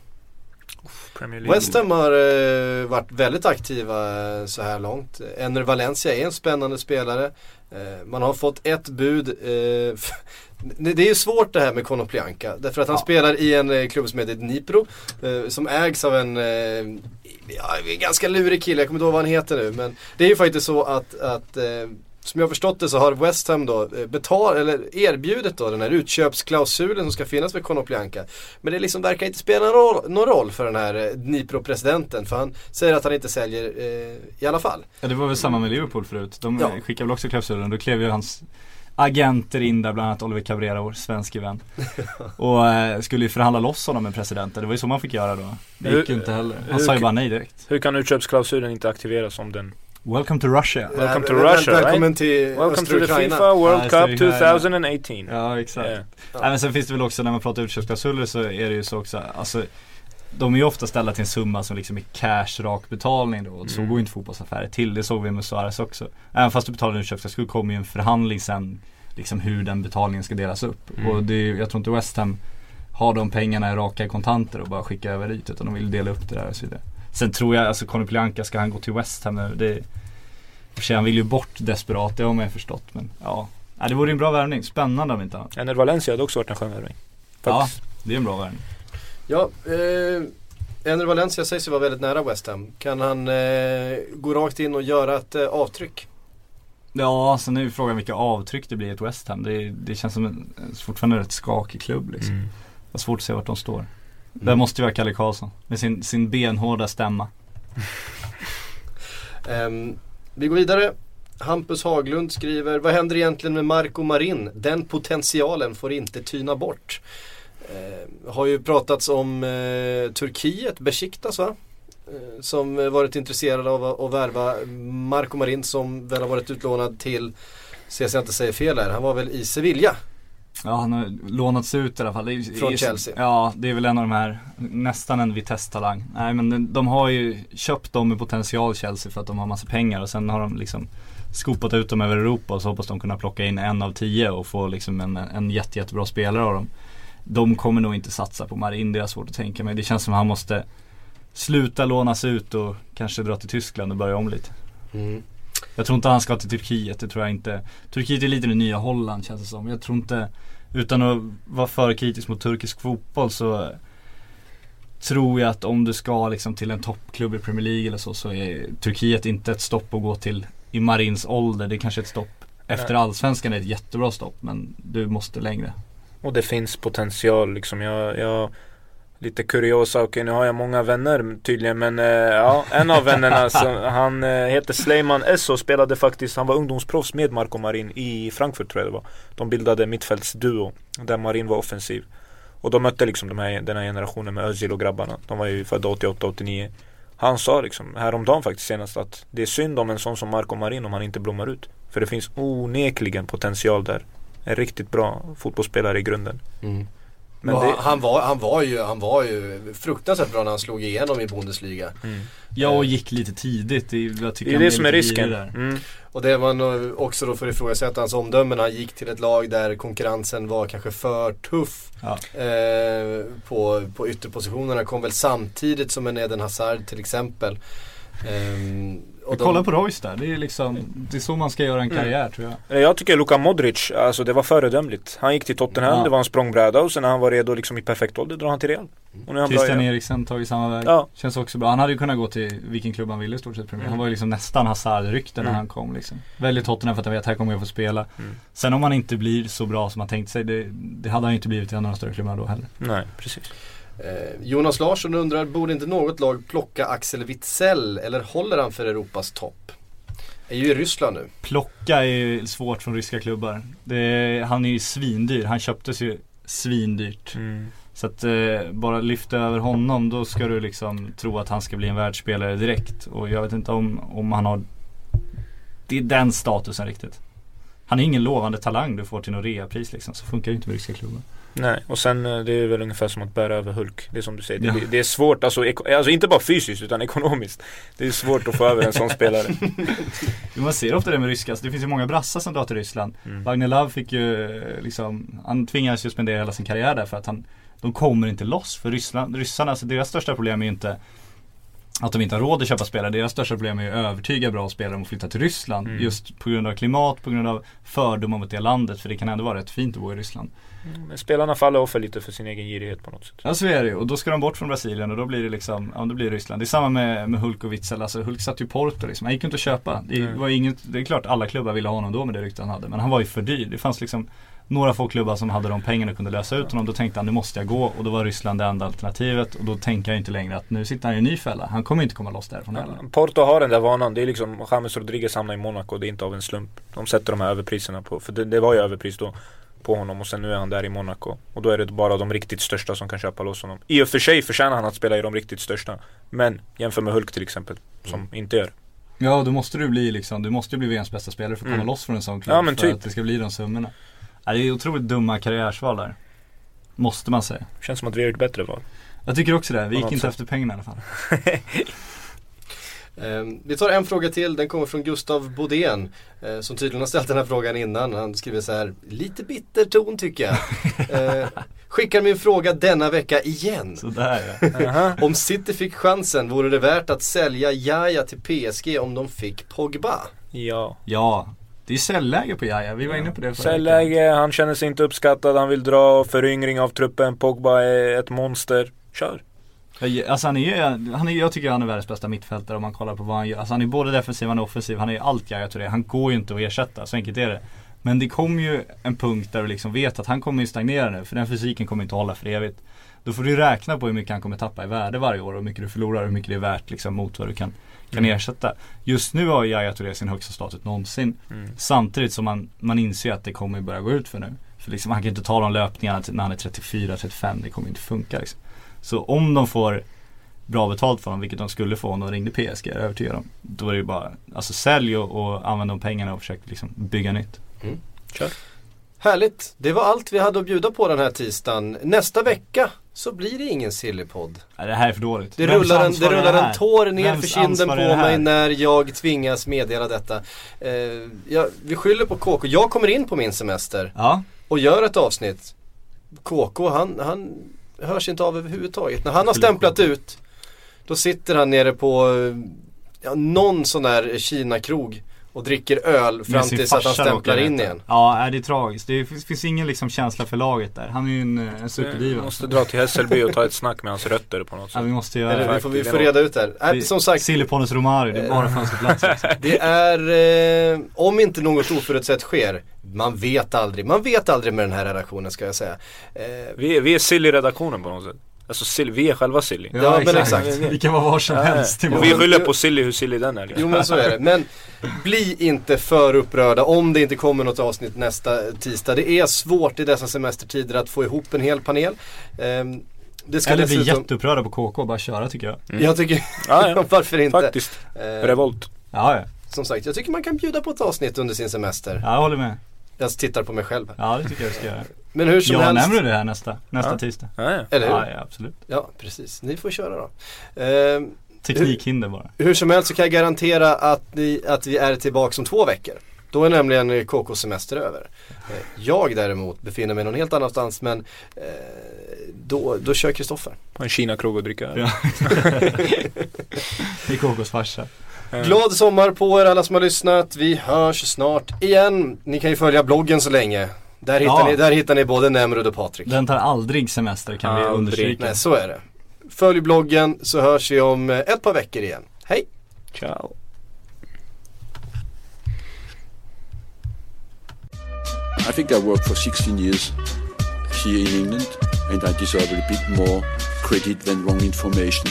West Ham har eh, varit väldigt aktiva eh, så här långt. Enner Valencia är en spännande spelare. Eh, man har fått ett bud. Eh, det är ju svårt det här med Konoplyanka. Därför att han Ja. spelar i en eh, klubb som heter Dnipro. Eh, som ägs av en ja, ganska lurig kille, jag kommer inte ihåg vad han heter nu. Men det är ju faktiskt så att, att som jag har förstått det så har West Ham då eh, betal, eller erbjudit då den här utköpsklausulen som ska finnas med Konoplyanka. Men det liksom verkar inte spela någon roll, någon roll för den här eh, Dnipro-presidenten för han säger att han inte säljer eh, i alla fall. Ja det var väl samma med Liverpool förut. De Ja. skickade väl också klausulen. Då klev ju hans agenter in där, bland annat Oliver Cabrera, vår svenske vän. och eh, skulle ju förhandla loss honom med presidenten. Det var ju så man fick göra då. Det gick ju inte heller. Han hur- sa ju bara nej direkt. Hur kan utköpsklausulen inte aktiveras om den? Welcome to Russia. Welcome to Russia, Välkommen till Welcome to the. Fifa World Ja, Cup östra Ukraina. 2018. Ja exakt. Yeah. Nej, men sen finns det väl också när man pratar utköpsklausuler så är det ju så också, alltså de är ju ofta ställda till en summa som liksom är cash rak betalning då och så Mm. går ju inte fotbollsaffärer till. Det såg vi med Suarez också. Även fast du betalar en utköpsklausul kommer ju en förhandling sen liksom hur den betalningen ska delas upp. Mm. Och det är, jag tror inte West Ham har de pengarna i raka kontanter och bara skicka över dit utan de vill dela upp det där och så vidare. Sen tror jag, alltså Konoplyanka, ska han gå till West Ham nu? Det, för sig, han vill ju bort desperat, det har man ju förstått men ja. ja det vore en bra värvning, spännande om inte annat. Enner Valencia hade också varit en skön värvning. Ja, det är en bra värvning. Ja, eh, Enner Valencia sägs ju vara väldigt nära West Ham. Kan han eh, gå rakt in och göra ett eh, avtryck? Ja, sen är ju frågan vilka avtryck det blir i ett West Ham. Det, det känns som en fortfarande en rätt skakig klubb liksom. Mm. Det är svårt att se vart de står. Mm. Det måste ju vara Kalle Karlsson med sin, sin benhårda stämma. um, vi går vidare. Hampus Haglund skriver, vad händer egentligen med Marco Marin? Den potentialen får inte tyna bort. Eh, har ju pratats om eh, Turkiet, Besiktas va? Eh, som varit intresserade av att, att värva Marco Marin som väl har varit utlånad till, se så jag inte säger fel här, han var väl i Sevilla. Ja, han har lånats ut i alla fall. Det är, Från Chelsea. Ja, det är väl en av de här, nästan en Vitesse-talang. Nej men de, de har ju köpt dem med potential Chelsea för att de har massa pengar och sen har de liksom skopat ut dem över Europa och så hoppas de kunna plocka in en av tio och få liksom en, en jätte, jättebra spelare av dem. De kommer nog inte satsa på Marin, det är svårt att tänka mig. Det känns som att han måste sluta lånas ut och kanske dra till Tyskland och börja om lite. Mm. Jag tror inte han ska till Turkiet, det tror jag inte. Turkiet är lite det nya Holland känns det som. Jag tror inte, utan att vara för kritisk mot turkisk fotboll så tror jag att om du ska liksom till en toppklubb i Premier League eller så, så är Turkiet inte ett stopp att gå till i Marins ålder. Det är kanske ett stopp efter allsvenskan är ett jättebra stopp men du måste längre. Och det finns potential liksom. Jag, jag Lite kuriosa, okej nu har jag många vänner tydligen men eh, ja, en av vännerna som, han eh, heter Sleiman Esso spelade faktiskt, han var ungdomsproffs med Marco Marin i Frankfurt tror jag det var. De bildade mittfältsduo där Marin var offensiv. Och de mötte liksom de här, den här generationen med Özil och grabbarna. De var ju födda 88-89. Han sa liksom häromdagen faktiskt senast att det är synd om en sån som Marco Marin om han inte blommar ut. För det finns onekligen potential där. En riktigt bra fotbollsspelare i grunden. Mm. Men det, han, var, han, var ju, han var ju fruktansvärt bra när han slog igenom i Bundesliga. mm. Ja och gick lite tidigt, det är, jag tycker det är det som är risken. där. Mm. Och det man också då får ifrågasätta hans omdömen. Han gick till ett lag där konkurrensen var kanske för tuff. Ja. Eh, på, på ytterpositionerna. Kom väl samtidigt som en Eden Hazard till exempel. Ehm, och de- kolla på Royce där, det är liksom, det är så man ska göra en Mm. karriär tror jag. Eh, Jag tycker Luka Modric, alltså det var föredömligt. Han gick till Tottenham, Ja. det var en språngbräda och sen när han var redo liksom i perfekt ålder drar han till Real. Och nu är han bra Christian. Eriksen tagit samma väg. Ja. Känns också bra. Han hade ju kunnat gå till vilken klubb han ville i stort sett Premier. Han Mm. var ju liksom nästan Hazard-rykte när Mm. han kom liksom. Väldigt Tottenham för att han vet att här kommer jag få spela. Mm. Sen om han inte blir så bra som han tänkt sig, det, det hade han inte blivit i de större klubbarna då heller. Nej, precis. Eh, Jonas Larsson undrar, borde inte något lag plocka Axel Witsell eller håller han för Europas topp? Är ju i Ryssland nu. Plocka är ju svårt från ryska klubbar. Det, han är ju svindyr. Han köptes ju svindyrt. Mm. Så att eh, bara lyfta över honom då ska du liksom tro att han ska bli en världsspelare direkt. Och jag vet inte om, om han har det är den statusen riktigt. Han är ingen lovande talang du får till något reapris liksom. Så funkar det inte med ryska klubbar. Nej, och sen eh, det är väl ungefär som att bära över Hulk. Det är som du säger, det, Ja. blir- det är svårt, alltså, alltså inte bara fysiskt utan ekonomiskt. Det är svårt att få över en sån spelare. Man ser ofta det med ryska, alltså, det finns ju många brassar som drar till Ryssland. Mm. Wagner Love fick ju eh, liksom, han tvingades ju spendera hela sin karriär där för att han De kommer inte loss för Ryssland, ryssarna, alltså deras största problem är ju inte att de inte har råd att köpa spelare. Deras största problem är ju att övertyga bra spelare om att flytta till Ryssland. Mm. Just på grund av klimat, på grund av fördomar mot det landet. För det kan ändå vara rätt fint att bo i Ryssland. Men spelarna faller offer lite för sin egen girighet på något sätt. Ja så är det ju. Och då ska de bort från Brasilien och då blir det liksom, ja då blir det Ryssland. Det är samma med, med Hulk och Witzel. Alltså Hulk satt ju i Porto liksom. Han gick ju inte att köpa. Det Mm. var inget, det är klart alla klubbar ville ha honom då med det rykte han hade. Men han var ju för dyr. Det fanns liksom några få klubbar som hade de pengarna och kunde lösa ut honom. Då tänkte han nu måste jag gå och då var Ryssland det enda alternativet. Och då tänker jag inte längre att nu sitter han i en ny fälla. Han kommer inte komma loss därifrån heller. Porto har den där vanan, det är liksom James Rodriguez hamnar i Monaco, det är inte av en slump. De sätter de här överpriserna på, för det, det var ju överpris då på honom och sen nu är han där i Monaco. Och då är det bara de riktigt största som kan köpa loss honom. I och för sig förtjänar han att spela i de riktigt största. Men jämför med Hulk till exempel, som inte gör. Ja då måste du bli liksom, du måste ju bli VMs bästa spelare för att komma Mm. loss från en sån klubb. Ja, men för typ. att det ska bli de summorna. Ja, det är otroligt dumma karriärsval där. Måste man säga. Känns som att vi har gjort bättre val. Jag tycker också det. Vi gick inte sätt. efter pengarna i alla fall. Eh, vi tar en fråga till, den kommer från Gustav Bodén. Eh, som tydligen har ställt den här frågan innan. Han skriver så här, lite bitter ton tycker jag. Eh, skickar min fråga denna vecka igen. Sådär ja. Aha. Om City fick chansen, vore det värt att sälja Jaja till PSG om de fick Pogba? Ja. Ja, det är säljläge på Jaja. Vi var inne på det veckan. Säljläge, han känner sig inte uppskattad, han vill dra föryngring av truppen, Pogba är ett monster. Kör! Alltså han är ju, han är, jag tycker han är världens bästa mittfältare om man kollar på vad han gör. Alltså han är både defensiv, han är offensiv, han är allt Jaja Touré. Han går ju inte att ersätta, så enkelt är det. Men det kommer ju en punkt där du liksom vet att han kommer ju stagnera nu, för den fysiken kommer inte att hålla för evigt. Då får du räkna på hur mycket han kommer tappa i värde varje år och hur mycket du förlorar och hur mycket det är värt liksom mot vad du kan, kan Mm. ersätta. Just nu har Jaja Touré sin högsta status någonsin. Mm. Samtidigt som man, man inser att det kommer börja gå ut för nu. För liksom, han kan inte ta de löpningarna när han är 34-35, det kommer inte funka liksom. Så om de får bra betalt för honom, vilket de skulle få om de ringde PSG, jag är övertygad om. Då är det ju bara, alltså sälj och, och använd de pengarna och försök liksom bygga nytt. Härligt, det var allt vi hade att bjuda på den här tisdagen. Nästa vecka så blir det ingen Sillypodd. Nej, det här är för dåligt. Det Vems rullar, en, det rullar en tår ner Vems för kinden på mig när jag tvingas meddela detta. Eh, jag, vi skyller på KK. Jag kommer in på min semester Ja, och gör ett avsnitt. KK han, han hörs inte av överhuvudtaget. När han har stämplat ut då sitter han nere på eh, ja, någon sån där Kina-krog och dricker öl fram tills att han stämplar in igen. Ja, det är tragiskt. Det finns, ingen liksom känsla för laget där. Han är ju en, en Vi superdiva. måste dra till Hässelby och ta ett snack med hans rötter på något Ja, sätt. vi måste göra Eller, det. vi får, vi får reda ut det här. Äh, Vi- som sagt, Sillyponus Romario, det är bara fönsterplats liksom. Det är, eh, om inte något oförutsett sker, man vet aldrig, man vet aldrig med den här redaktionen ska jag säga. Eh, Vi, är- vi är sill i redaktionen på något sätt. Alltså Silly, vi är själva Silly. Ja, men exakt. Vi kan vara var som Ja, helst ja. Och vi skyller på Silly hur silly den är liksom. Jo men så är det. Men bli inte för upprörda om det inte kommer något avsnitt nästa tisdag. Det är svårt i dessa semestertider att få ihop en hel panel. Ehm, det ska Eller bli dessutom... jätteupprörda på KK och bara köra tycker jag. Jag tycker, Ja, ja. varför inte? Faktiskt. Ehm, Revolt. Ja, ja. som sagt, jag tycker man kan bjuda på ett avsnitt under sin semester. Ja, jag håller med. Jag tittar på mig själv. Ja, det tycker jag ska göra. Men hur som Jag helst. nämner det här nästa, nästa Ja. tisdag. Ja, ja. Eller hur? Ja, ja, absolut. Ja, precis. Ni får köra då. Ehm, Teknikhinder bara. hur som helst så kan jag garantera att, ni, att vi är tillbaka om två veckor. Då är nämligen KK semester över. Eh, Jag däremot befinner mig någon helt annanstans men eh, då, då kör Kristoffer. På en Kina-krog och dricka öl. Ja. Det är KKs farsa. Glad sommar på er alla som har lyssnat. Vi hörs snart igen. Ni kan ju följa bloggen så länge. Där hittar, Ja. ni, där hittar ni både Nemrod och Patrik. Den tar aldrig semester kan vi Aldrig. understryka. Nej, så är det. Följ bloggen så hörs vi om eh, ett par veckor igen. Hej! Ciao. I think I worked for 16 years here in England and I deserve a bit more credit than wrong information.